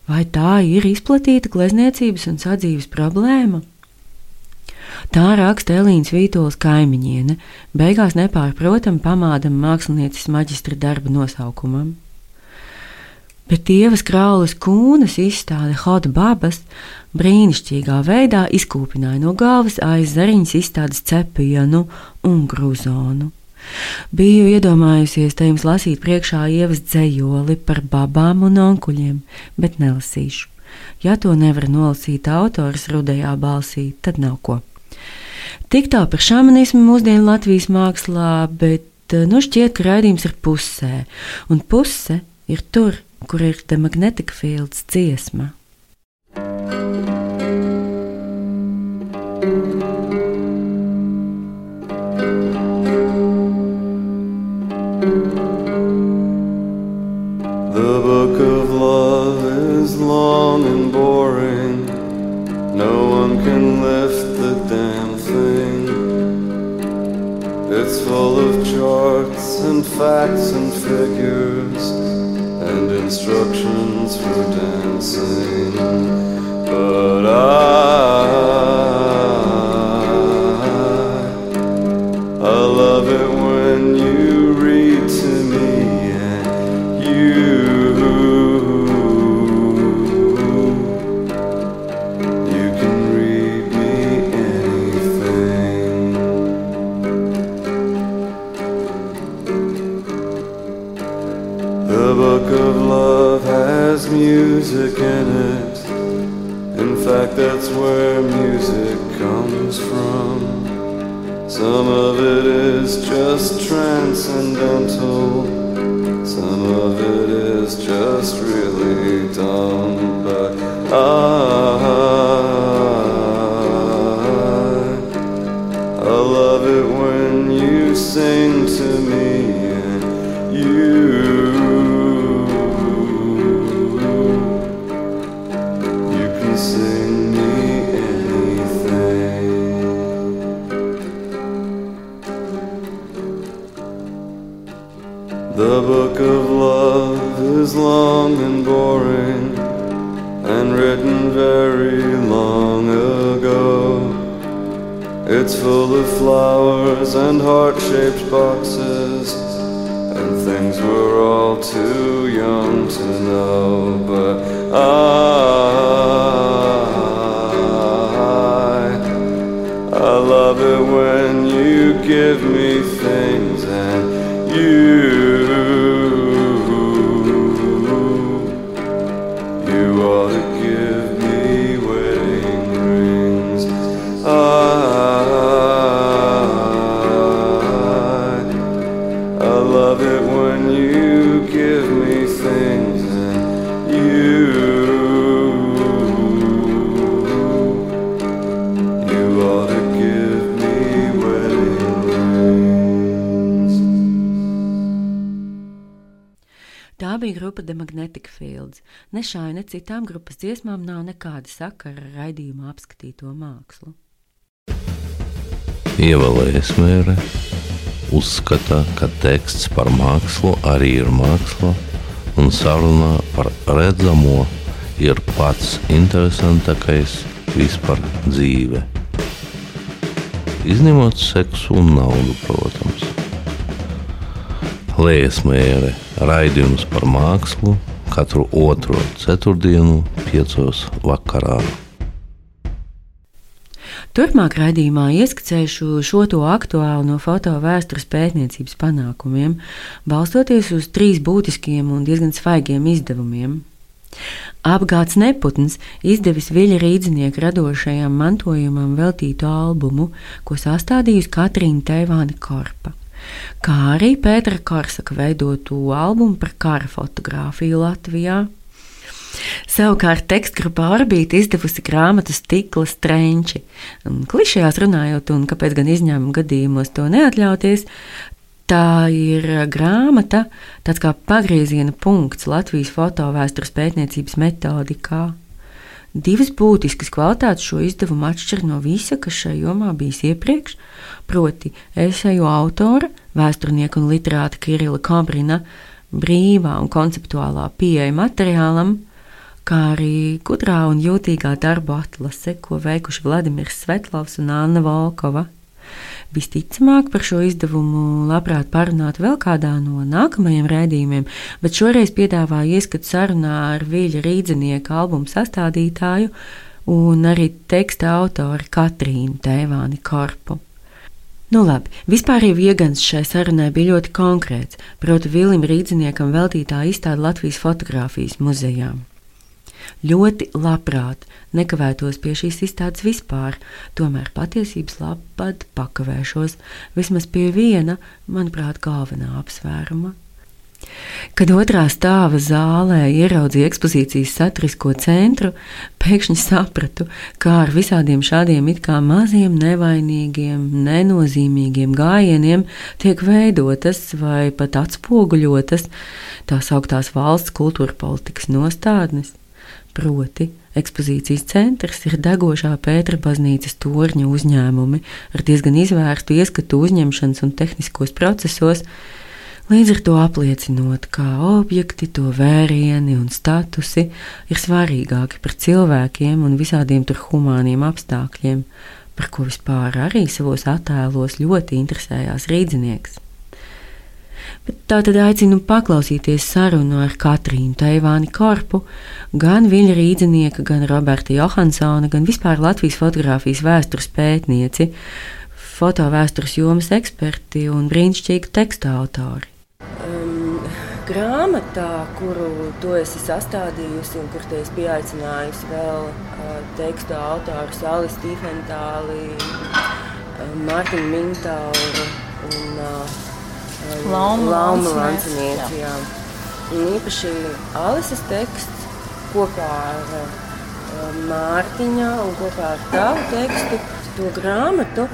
vai tā ir izplatīta glezniecības un sadzīves problēma? Tā raksta Elīnas Vītolas kaimiņiene, beigās nepārprotami pamādam mākslinieces maģistra darba nosaukumam. Bet Dievas kraules kūnas izstāde Hoda Babas brīnišķīgā veidā izkūpināja no galvas aiz zariņas izstādes cepienu un gruzonu. Biju iedomājusies te jums lasīt priekšā ievas dzējoli par babām un onkuļiem, bet nelasīšu. Ja to nevar nolasīt autors rudajā balsī, tad nav ko. Tik tā par šāmanismu mūsdienu Latvijas mākslā, bet nu šķiet, ka raidījums ir pusē, un puse ir tur, kur ir te magnetika fields dziesma. It's full of flowers and heart shaped boxes and things we're all too young to know. But I, I love it when you give me things and. You grupa The Magnetic Fields. Ne šai, ne citām grupas dziesmām nav nekāda sakara ar raidījuma apskatīto mākslu. Ievēlējies mērē, uzskata, ka teksts par mākslu arī ir māksla, un sarunā par redzamo ir pats interesantākais vispār dzīve. Izņemot seksu un naudu, protams. Lējas mērē raidījums par mākslu katru otro ceturtdienu, piecos vakarā. Turpmāk raidījumā ieskicēšu šo to aktuālu no fotovēstures pētniecības panākumiem, balstoties uz trīs būtiskiem un diezgan svaigiem izdevumiem. Apgāds Neputns izdevis Viļa Rīdzinieka radošajam mantojumam veltītu albumu, ko sastādījusi Katrīna Teivāna Korpa, kā arī Pētera Korsaka veidotu albumu par kara fotografiju Latvijā. Savukārt tekstgrupā Orbīta izdevusi grāmatu Stikla strenči. Klišajās runājot, un kāpēc gan izņēmuma gadījumos to neatļauties, tā ir grāmata, tāds kā pagrieziena punkts Latvijas fotovēstures pētniecības metodikā. Divas būtiskas kvalitātes šo izdevumu atšķir no visa, kas šajā jomā bijis iepriekš, proti, esēju autora, vēsturnieka un literāta Kirila Kombrina brīvā un konceptuālā pieeja materiālam, kā arī gudrā un jūtīgā darba atlase, ko veikuši Vladimirs Svetlovs un Anna Volkova. Visticamāk par šo izdevumu labprāt parunāt vēl kādā no nākamajiem rādījumiem, bet šoreiz piedāvāju ieskatu sarunā ar Viļa Rīdzenieka albumu sastādītāju un arī teksta autoru Katrīnu Tēvāni Korpu. Nu labi, vispārīgi iegans šai sarunai bija ļoti konkrēts, proti Vilim Rīdziniekam veltītā izstāde Latvijas fotografijas muzejā. Ļoti labprāt nekavētos pie šīs izstādes vispār, tomēr patiesības labad pakavēšos vismaz pie viena, manuprāt, galvenā apsvēruma. Kad otrā stāva zālē ieraudzīju ekspozīcijas saturisko centru, pēkšņi sapratu, kā ar visādiem šādiem it kā maziem, nevainīgiem, nenozīmīgiem gājieniem tiek veidotas vai pat atspoguļotas tā sauktās valsts kultūra politikas nostādnes. Proti, ekspozīcijas centrs ir degošā Pētera baznīcas torņa uzņēmumi ar diezgan izvērstu ieskatu uzņemšanas un tehniskos procesos, līdz ar to apliecinot, ka objekti, to vērieni un statusi ir svarīgāki par cilvēkiem un visādiem tur humāniem apstākļiem, par ko vispār arī savos attēlos ļoti interesējās rīdzinieks. Tā tad aicinu paklausīties sarunu ar Katrīnu Teivāni Korpu, gan viņa rīdzinieka, gan Roberta Johansona, gan vispār Latvijas fotografijas vēstures pētnieci, fotovēstures jomas eksperti un brīnišķīgi teksta autori. Um, grāmatā, kuru tu esi sastādījusi un kur tu esi pieaicinājusi vēl uh, tekstu autoru Sāli Stīfentāli, Mārtiņa Mintāura un uh, Lauma jā. Un īpaši Alises teksts kopā ar uh, Mārtiņa un kopā ar tavu tekstu to grāmatu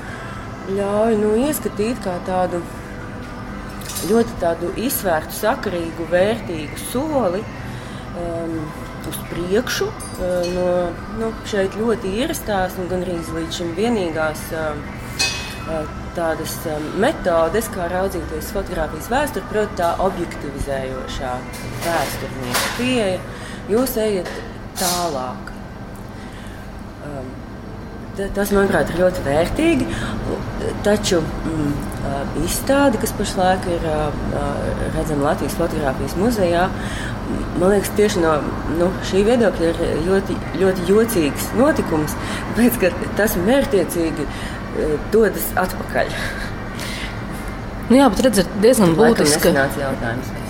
ļauj nu, ieskatīt kā tādu ļoti tādu izsvērtu, sakarīgu, vērtīgu soli um, uz priekšu uh, no nu, šeit ļoti ierastās un gandrīz līdz šim vienīgās uh, tādas um, metodes, kā raudzīties fotografijas vēsturi, proti, tā objektivizējošā vēsturnieka pieeja. Jūs ejat tālāk. Ta- Tas, manuprāt, ir ļoti vērtīgi. Taču mm, ā, izstāde, kas pašlaik ir redzama Latvijas fotografijas muzejā, man liekas, tieši no nu, šī viedokļa ir ļoti, ļoti jocīgs notikums, *laughs* ka tas mērķiecīgi dodas atpakaļ. Nu, jā, bet redziet, diezgan būtiski.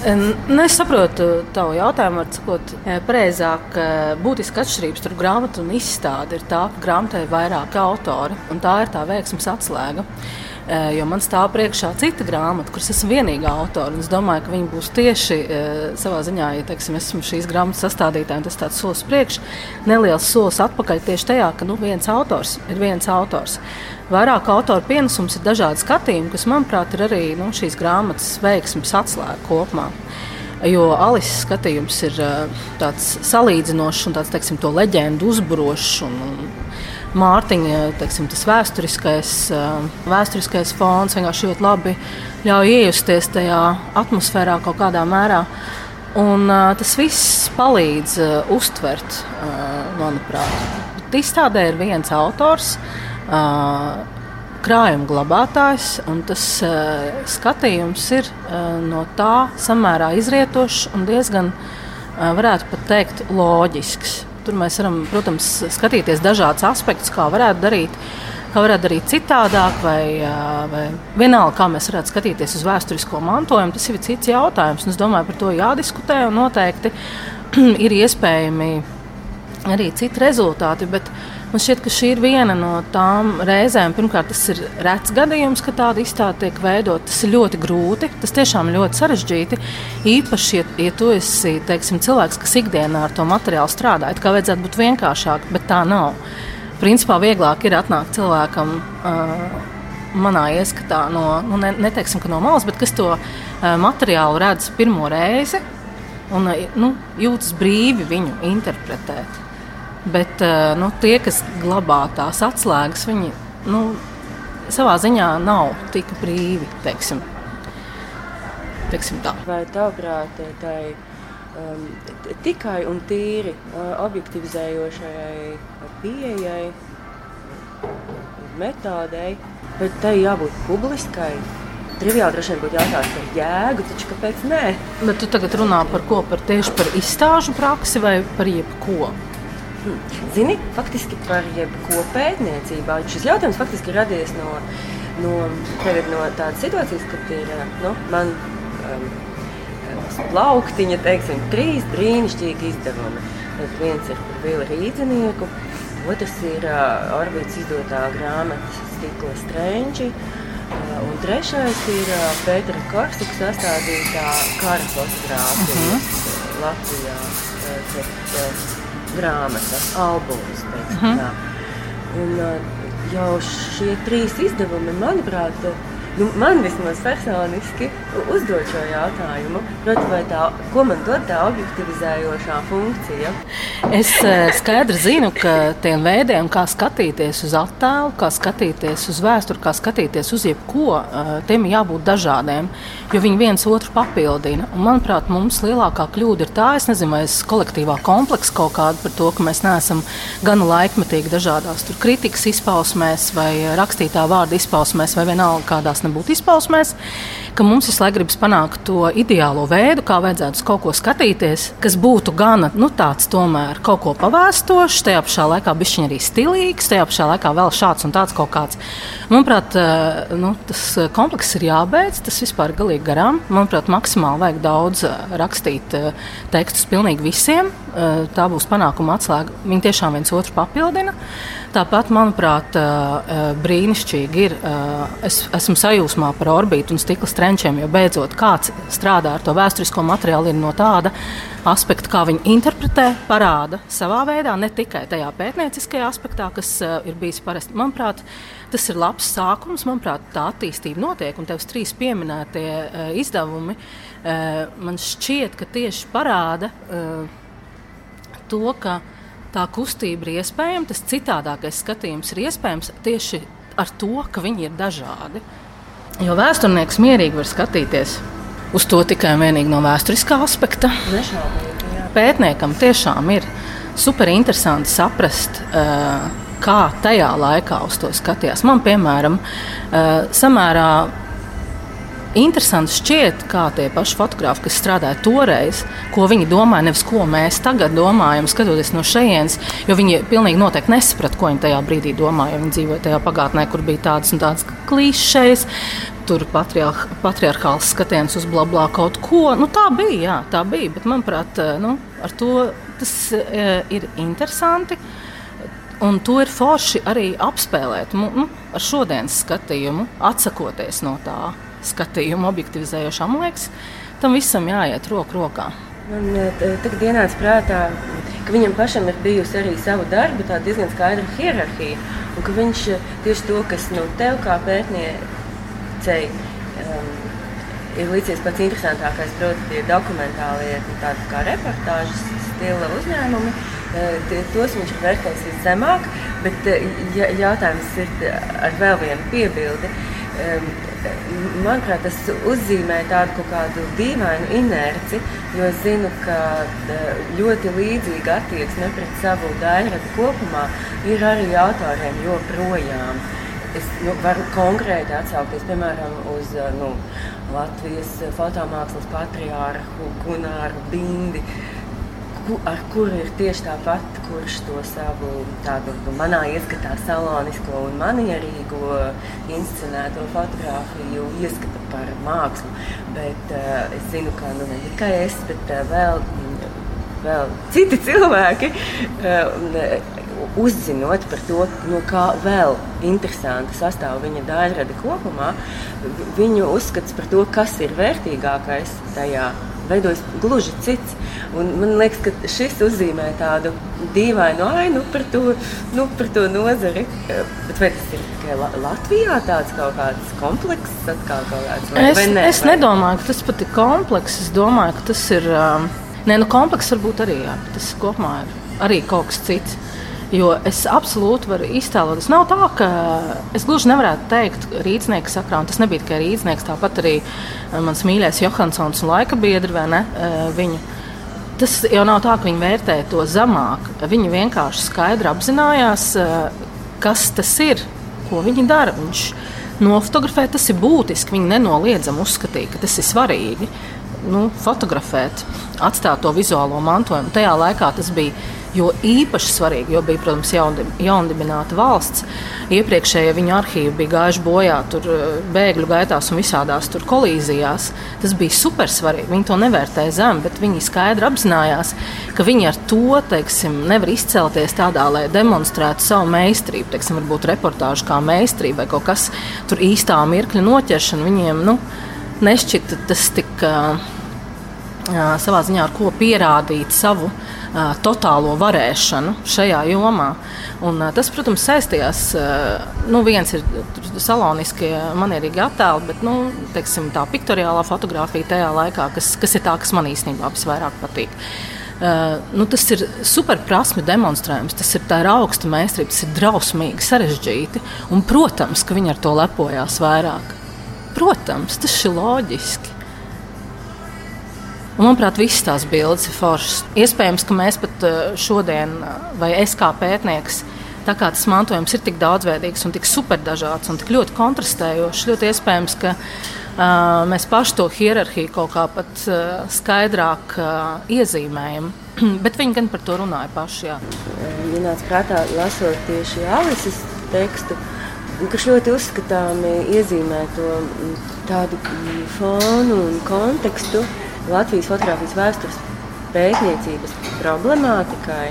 Nu, es saprotu tavu jautājumu, var sakot, e, precīzāk, būtiska atšķirība starp grāmatu un izstādi ir tā, ka grāmatai ir vairāki autori, un tā ir tā veiksmes atslēga. E, Jo man stāv priekšā cita grāmata, kuras esmu vienīgā autora. Es domāju, ka viņi būs tieši e, savā ziņā, ja teiksim, esmu šīs grāmatas sastādītāji, tas tāds solis priekš, neliels solis atpakaļ tieši tajā, ka nu, viens autors ir viens autors. Vairāk autoru pienesums ir dažādi skatījumi, kas, manuprāt, ir arī nu, šīs grāmatas veiksmes atslēga kopumā. Jo Alises skatījums ir eh, tāds salīdzinošs un tāds, teiksim, to leģendu uzburošs. Un, un Mārtiņa teiksim, vēsturiskais, vēsturiskais fons vienkārši ļoti labi ļauj iejusties tajā atmosfērā kaut kādā mērā. Un, tas viss palīdz uztvert, manuprāt. Izstādē ir viens autors, krājuma glabātājs, un tas skatījums ir no tā samērā izrietošs un diezgan, varētu pat teikt, loģisks. Tur mēs varam, protams, skatīties dažādus aspektus, kā varētu darīt. Kā varētu darīt citādāk, vai, vai vienalga, kā mēs varētu skatīties uz vēsturisko mantojumu, tas ir cits jautājums. Es domāju, par to jādiskutē, un noteikti *clears throat* ir iespējami arī citi rezultāti. Bet man šķiet, ka šī ir viena no tām reizēm, pirmkārt, tas ir rets gadījums, ka tāda izstāde tiek veidota. Tas ir ļoti grūti, tas tiešām ļoti sarežģīti. Īpaši, ja, ja tu esi teiksim, cilvēks, kas ikdienā ar to materiālu strādā, it kā vajadzētu būt vienkāršāk, bet tā nav. Principā vieglāk ir atnākt cilvēkam. Uh, manā ieskatā, no, nu, ne, neteiksim, no malas, bet kas to uh, materiālu redz pirmo reizi un uh, nu, jūtas brīvi viņu interpretēt. Bet uh, nu, tie, kas glabā tās atslēgas, viņi nu, savā ziņā nav tik brīvi. Teiksim. Teiksim tā. Vai tavuprāt, tai um, tikai un tīri uh, objektivizējošai pieejai, metodei, bet tai jābūt publiskai? Triviāli droši vien būtu jautājums par jēgu, taču kāpēc nē? Bet tu tagad runā par ko? Par tieši par izstāžu praksi vai par jebko? Zini, faktiski par jebko pētniecībā. Šis jautājums faktiski ir radies no, no, no tādas situācijas, kad ir uh, nu, man um, plauktiņa, teiksim, trīs brīnišķīgi izdevumi. Tad viens ir par Vila Rīdzinieku, otrs ir uh, Orbīts izdotā grāmata Stikla Strenči, uh, un trešais ir uh, Pētera Korsuka sastādītā kara fotogrāfija uh -huh. Latvijā. Uh, tad, uh, grāmata, albums. Teiksim, uh -huh. Un, jau šie trīs izdevumi, manuprāt, nu, man vismaz personiski uzdod šo jautājumu, proti, tā, ko man dod tā objektivizējošā funkcija. Es eh, skaidri zinu, ka tiem veidiem, kā skatīties uz attēlu, kā skatīties uz vēsturi, kā skatīties uz jebko, eh, tiem ir jābūt dažādiem, jo viņi viens otru papildina. Un, manuprāt, mums lielākā kļūda ir tā, es nezinu, vai es kolektīvā kompleksa kaut kāda par to, ka mēs neesam gana laikmetīgi dažādās kritikas izpausmēs vai rakstītā vārda izpausmēs vai vienalga kādās nebūtu izpausmēs, ka mums visu laiku gribas panākt to ideālo veidu, kā vajadzētu uz kaut ko skatīties, kas būtu gan nu, tāds tomēr kaut ko pavēstošs, tajā pašā laikā bišķiņ arī stilīgs, tajā pašā laikā vēl šāds un tāds kaut kāds. Manuprāt, eh, nu, tas komplekss ir jābeidz, tas vispār ir galīgi garām. Manuprāt, maksimāli vajag daudz eh, rakstīt eh, tekstus pilnīgi visiem. Tā būs panākuma atslēga. Viņi tiešām viens otru papildina. Tāpat, manuprāt, brīnišķīgi ir. Es esmu sajūsmā par orbītu un stikla strenčiem, jo beidzot kāds strādā ar to vēsturisko materiālu no tāda aspekta, kā viņi interpretē, parāda savā veidā, ne tikai tajā pētnieciskajā aspektā, kas ir bijis parasti. Manuprāt, tas ir labs sākums. Manuprāt, tā attīstība notiek, un tevs trīs pieminētie izdevumi man šķiet, ka tieši parāda to, ka tā kustība ir iespējama, tas citādākais skatījums ir iespējams tieši ar to, ka viņi ir dažādi. Jo vēsturnieks mierīgi var skatīties uz to tikai un vienīgi no vēsturiskā aspekta. Pētniekam tiešām ir super interesanti saprast. Uh, Kā tajā laikā uz to skatījās? Man, piemēram, uh, samērā Interesanti šķiet, kā tie paši fotografi, kas strādāja toreiz, ko viņi domāja, nevis ko mēs tagad domājam, skatoties no šejienes. Jo viņi pilnīgi noteikti nesaprata, ko viņi tajā brīdī domāja. Viņi dzīvoja tajā pagātnē, kur bija tādas un tādas klišejas. Tur patriarch, patriarchāls skatiens uz blā, blā kaut ko. Nu, tā bija, jā, tā bija. Bet, manuprāt, nu, ar to tas e, ir interesanti. Un to ir forši arī apspēlēt nu, ar šodienas skatījumu, atsakoties no tā skatījumu objektivizējošam. Man liekas, tam visam jāiet roku rokā. Man eh, tagad ienāca prātā, ka viņam pašam ir bijusi arī sava darba, tā diezgan skaidra hierarhija. Un ka viņš eh, tieši to, kas no nu, tev kā pētniecei um, ir līdzies pats interesantākais, proti, tie dokumentālie, nu, tādi kā reportāžas stila uzņēmumi. Uh, tos viņš ir vērtējis viszemāk, bet uh, jautājums ir ar vēl vienu piebildi. Um, manuprāt, tas uzzīmē tādu kaut kādu dīvainu inerci, jo es zinu, ka ļoti līdzīga attieksme pret savu daļradu kopumā ir arī autoriem joprojām. Es nu, varu konkrēti atsaukties piemēram uz nu, Latvijas fotomākslas patriārhu Gunāru Bindi. Uh, ku, ar kuru ir tieši tāpat, kurš to savu tādu nu, manā ieskatā salonisko un manierīgo inscenēto fotografiju ieskata par mākslu. Bet uh, es zinu, ka nu, ne tikai es, bet uh, vēl, vēl citi cilvēki. Uh, uzzinot par to, no kā vēl interesanti sastāv viņa daļrada kopumā, viņu uzskats par to, kas ir vērtīgākais tajā veidojas gluži cits. Un man liekas, ka šis uzzīmē tādu dīvainu ainu par to, nu, par to nozari. Bet vai tas ir tikai Latvijā tāds kaut kāds komplekss, atkal kaut kāds? Vai, es, vai ne, es vai? nedomāju, ka tas pat ir komplekss. Es domāju, ka tas ir. Um, Nē, nu, komplekss varbūt arī jā, tas kopumā ir arī kaut kas cits. Jo es absolūti varu iztēloties. Nav tā, ka es gluži nevarētu teikt, ka rīznieka sakrā, un tas nebija tikai rīznieks, tāpat arī eh, mans mīļākais Johansons un laika biedri vai ne. Eh, viņu. Tas jau nav tā, ka viņi vērtē to zemāk. Viņi vienkārši skaidri apzinājās, eh, kas tas ir, ko viņi dara. Viņš nofotografē, tas ir būtiski. Viņi nenoliedzami uzskatīja, ka tas ir svarīgi. Nu, fotografēt, atstāt to vizuālo mantojumu. Tajā laikā tas bija Jo īpaši svarīgi, jo bija, protams, jaundibināta valsts. Iepriekšējie viņa arhīvi bija gājuši bojā tur eh, bēgļu gaitās un visādās tur kolīzijās. Tas bija super svarīgi. Viņi to nevērtēja zem, bet viņi skaidri apzinājās, ka viņi ar to teiksim, nevar izcelties tādā, lai demonstrētu savu meistarību. Teiksim, varbūt reportāžu kā meistarība vai kaut kas tur īstā mirkļa noķeršana. Viņiem nu, nešķita tas tik. Uh, savā ziņā ar ko pierādīt savu uh, totālo varēšanu šajā jomā. Un, tas, protams, saistījās. Nu, viens ir saloniski, manierīgi attēli, bet nu, teiksim, tā piktoriālā fotografija tajā laikā, kas, kas ir tā, kas man īstenībā visvairāk patīk. Uh, nu, tas ir superprasmi demonstrējums, tas ir tā ir augsta meistarība, tas ir drausmīgi sarežģīti. Un, protams, ka viņi ar to lepojās vairāk. Protams, tas ir loģiski. Un, manuprāt, visas tās bildes ir foršas. Iespējams, ka mēs pat eh, šodien, eh, vai es kā pētnieks, tā kā tas mantojums ir tik daudzveidīgs un tik superdažāds un tik ļoti kontrastējošs, ļoti iespējams, ka uh, mēs paši to hierarhiju kaut kā pat uh, skaidrāk uh, iezīmējam. *clears throat* Bet viņi gan par to runāja paši. Jā. Man nāca prātā, lasot tieši Alises tekstu, kurš ļoti uzskatāmi iezīmē to tādu fonu un kontekstu Latvijas fotografijas vēstures pētniecības problemātikai.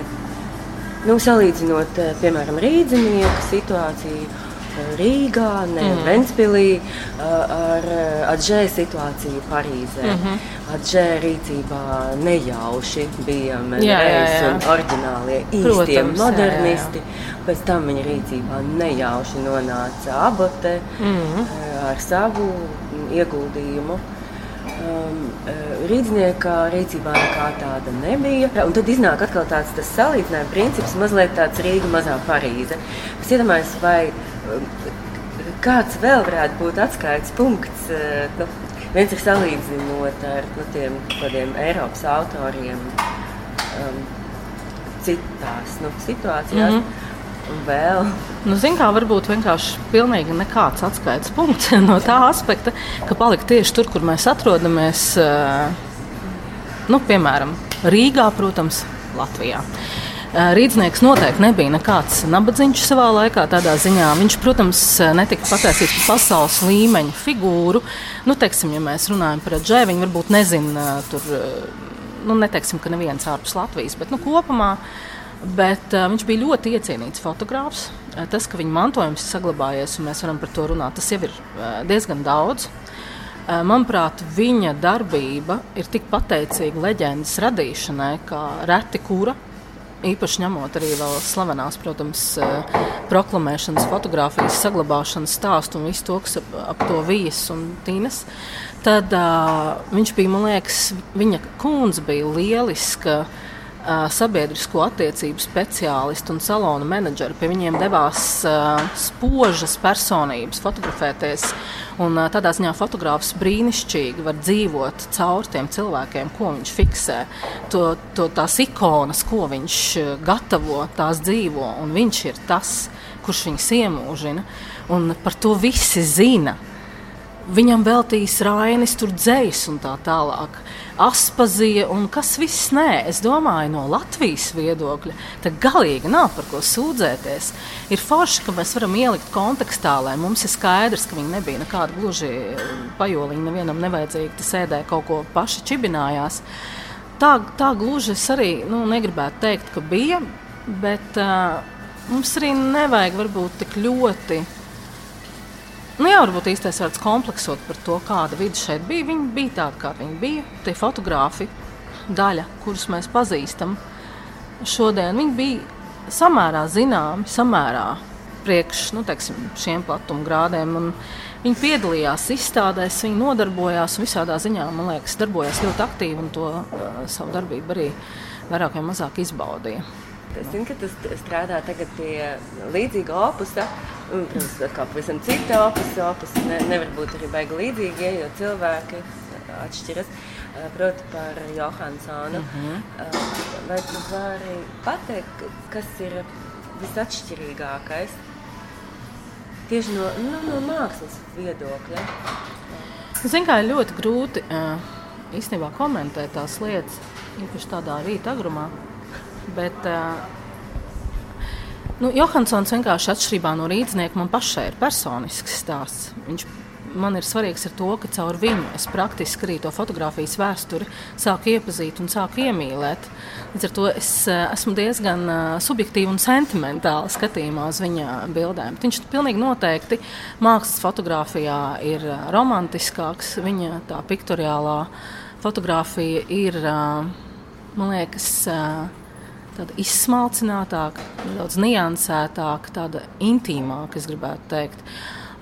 Nu, salīdzinot, eh, piemēram, rīznieku situāciju eh, Rīgā, ne mm. Ventspīlī, eh, ar Adžē situāciju Parīzē. Mm -hmm. Adžē rīcībā nejauši bija reizes un oriģinālie īstie Protams, modernisti. Jā, jā. Pēc tam viņa rīcībā nejauši nonāca abote mm -hmm. ar savu ieguldījumu. Um, uh, Rīdznieka rīcībā nekā tāda nebija. Un tad iznāk atkal tāds salīdzinājuma princips, mazliet tāds Rīga, mazā Parīze. Es iedomājos, vai um, kāds vēl varētu būt atskaites punkts. Uh, nu, viens ir salīdzinot ar nu, tiem kādiem Eiropas autoriem um, citās nu, situācijās. Mm -hmm. Vēl. Nu, Ziniet, kā varbūt vienkārši pilnīgi nekāds atskaites punkts *laughs* no tā aspekta, ka palikt tieši tur, kur mēs atrodamies. Eh, nu, piemēram, Rīgā, protams, Latvijā. Eh, Rīdznieks noteikti nebija nekāds nabadzīgs savā laikā. Tādā ziņā viņš, protams, netika pataisīts par pasaules līmeņa figūru. Nu, teiksim, ja mēs runājam par džēju, viņi varbūt nezina, tur, nu, neteiksim, ka neviens ārpus Latvijas, bet nu, kopumā Bet uh, viņš bija ļoti iecienīts fotogrāfs. Uh, tas, ka viņa mantojums ir saglabājies, un mēs varam par to runāt, tas jau ir uh, diezgan daudz. Uh, manuprāt, viņa darbība ir tik pateicīga leģendas radīšanai, kā reti kura. Īpaši ņemot arī vēl slavenās, protams, uh, proklamēšanas, fotografijas, saglabāšanas stāstu un visu to, kas ap, ap to vijas un tīnas. Tad uh, viņš bija, man liekas, viņa kundze bija lieliska. Uh, sabiedrisko attiecību speciālisti un salona menedžeri. Pie viņiem devās spožas personības, fotografēties. Un, tādā ziņā fotogrāfs brīnišķīgi var dzīvot caur tiem cilvēkiem, ko viņš fiksē. To, to, tās ikonas, ko viņš gatavo, tās dzīvo. Viņš ir tas, kurš viņus iemūžina. Un par to visi zina. Viņam veltīs Rainis, tur dzēs un tā tālāk. Aspazija un kas viss nē. Es domāju, no Latvijas viedokļa, tad galīgi nav par ko sūdzēties. Ir forši, ka mēs varam ielikt kontekstā, lai mums ir skaidrs, ka viņi nebija nekādi gluži pajoliņi, nevienam nevajadzīgi, tas sēdēja kaut ko paši čibinājās. Tā, tā gluži es arī nu, negribētu teikt, ka bija, bet uh, mums arī nevajag varbūt tik ļoti Nu, jā, varbūt īstais vārds kompleksot par to, kāda vide šeit bija. Viņi bija tādi, kādi viņi bija. Tie fotografi, daļa, kurus mēs pazīstam šodien, viņi bija samērā zināmi, samērā priekš nu, teiksim, šiem platumgrādiem. Viņi piedalījās izstādēs, viņi nodarbojās un visādā ziņā, man liekas, darbojās ļoti aktīvi un to uh, savu darbību arī vairāk vai mazāk izbaudīja. Es zinu, ka tu strādā pie līdzīga opusa. Protams, kā pavisam cita opusa. Opus ne, nevar būt arī baigi līdzīgie, jo cilvēki atšķiras. Proti, par Johansonu. Uh mhm. -huh. Vai tu vari pateikt, kas ir visatšķirīgākais tieši no, nu, no mākslas viedokļa? Zinu, kā ir ļoti grūti īstenībā komentēt tās lietas, īpaši tādā rīta agrumā. Bet, uh, nu, Johansons vienkārši atšķirībā no rīznieka man pašai ir personisks stāsts. Viņš man ir svarīgs ar to, ka caur viņu es praktiski arī to fotografijas vēsturi sāku iepazīt un sāku iemīlēt. Līdz ar to es esmu diezgan subjektīvi un sentimentāli skatījumā uz viņa bildēm. Viņš pilnīgi noteikti mākslas fotografijā ir romantiskāks. Viņa tā piktoriālā fotografija ir, man liekas, tāda izsmalcinātāka, nedaudz niansētāka, tāda intīmāka, es gribētu teikt.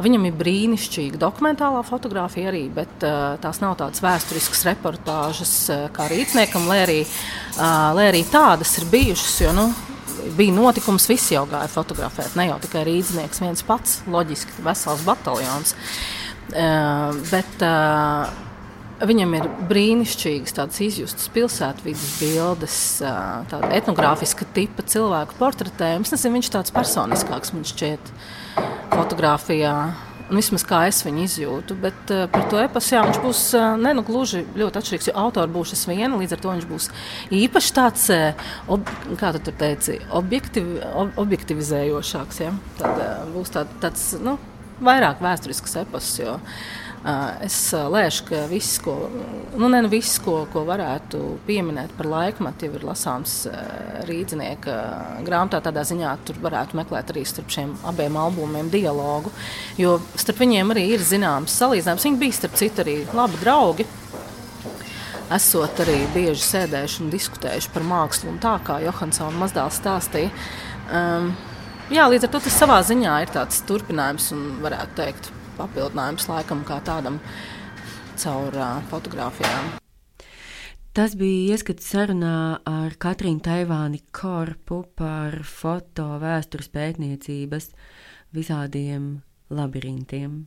Viņam ir brīnišķīga dokumentālā fotografija arī, bet uh, tās nav tādas vēsturiskas reportāžas uh, kā rītniekam, lai arī, uh, lai arī tādas ir bijušas. Jo, nu, bija notikums, visi jau gāja fotografēt. Ne jau tikai rīznieks viens pats, loģiski, vesels bataljons. Uh, bet, uh, Viņam ir brīnišķīgas tādas izjustas pilsētvidas bildes, tāda etnogrāfiska tipa cilvēku portretējums. Nezinu, viņš tāds personiskāks man šķiet fotografijā. Un vismaz kā es viņu izjūtu, bet uh, par to epasu jā, viņš būs uh, ne nu gluži ļoti atšķirīgs. Jo autori būs es viena, līdz ar to viņš būs īpaši tāds, uh, ob, kā tu tur teici, objektiv, ob, objektivizējošāks. Ja? Tad uh, būs tā, tāds nu, vairāk vēsturisks epas. Jo, uh, Es lēšu, ka viss, ko, nu, ne, nu, viss, ko, ko varētu pieminēt par laikmetu, jau ir lasāms rīznieka grāmatā. Tādā ziņā tur varētu meklēt arī starp šiem abiem albumiem dialogu. Jo starp viņiem arī ir zināms salīdzinājums. Viņi bija starp citu arī labi draugi. Esot arī bieži sēdējuši un diskutējuši par mākslu, un tā kā Johansona Mazdāls stāstīja. Um, jā, līdz ar to tas savā ziņā ir tāds turpinājums un varētu teikt papildinājums laikam kā tādam caur uh, fotografijām. Tas bija ieskats sarunā ar Katrīnu Taivāni Korpu par foto vēstures pētniecības visādiem labirintiem.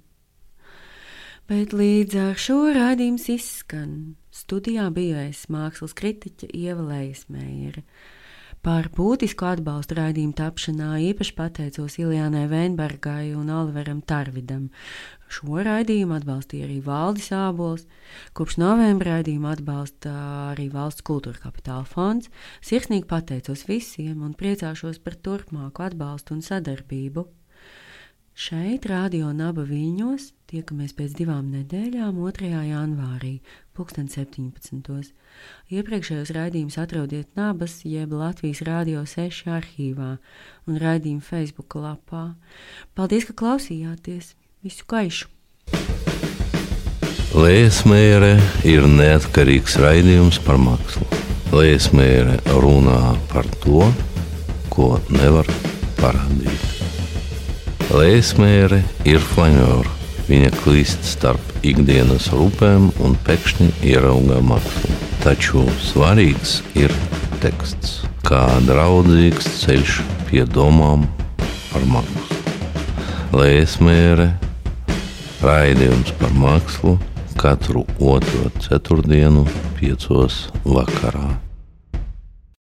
Bet līdz ar šo raidījums izskan. Studijā bija es mākslas kritiķe Ieva Leismēra. Par būtisku atbalstu raidījuma tapšanā īpaši pateicos Iljānai Veinbergai un Oliveram Tarvidam. Šo raidījumu atbalstīja arī Valdis Ābols. Kopš novembra raidījumu atbalsta arī Valsts kultūra kapitāla fonds. Sirsnīgi pateicos visiem un priecāšos par turpmāku atbalstu un sadarbību. Šeit, Rādio Naba Viļņos, tiekamies pēc divām nedēļām, 2. janvārī, 2017. Iepriekšējos raidījumus atrodiet Nabas jeb Latvijas Rādio 6 arhīvā un raidījuma Facebook lapā. Paldies, ka klausījāties! Visu gaišu! Liesmēra ir neatkarīgs raidījums par mākslu. Liesmēra runā par to, ko nevar parādīt. Liesmēra ir flanēra. Viņa klīst starp ikdienas rūpēm un pēkšņi ieraugā mākslu. Taču svarīgs ir teksts, kā draudzīgs ceļš pie domām par mākslu. Lēsmēre, raidījums par mākslu katru otro ceturtdienu, piecos vakarā.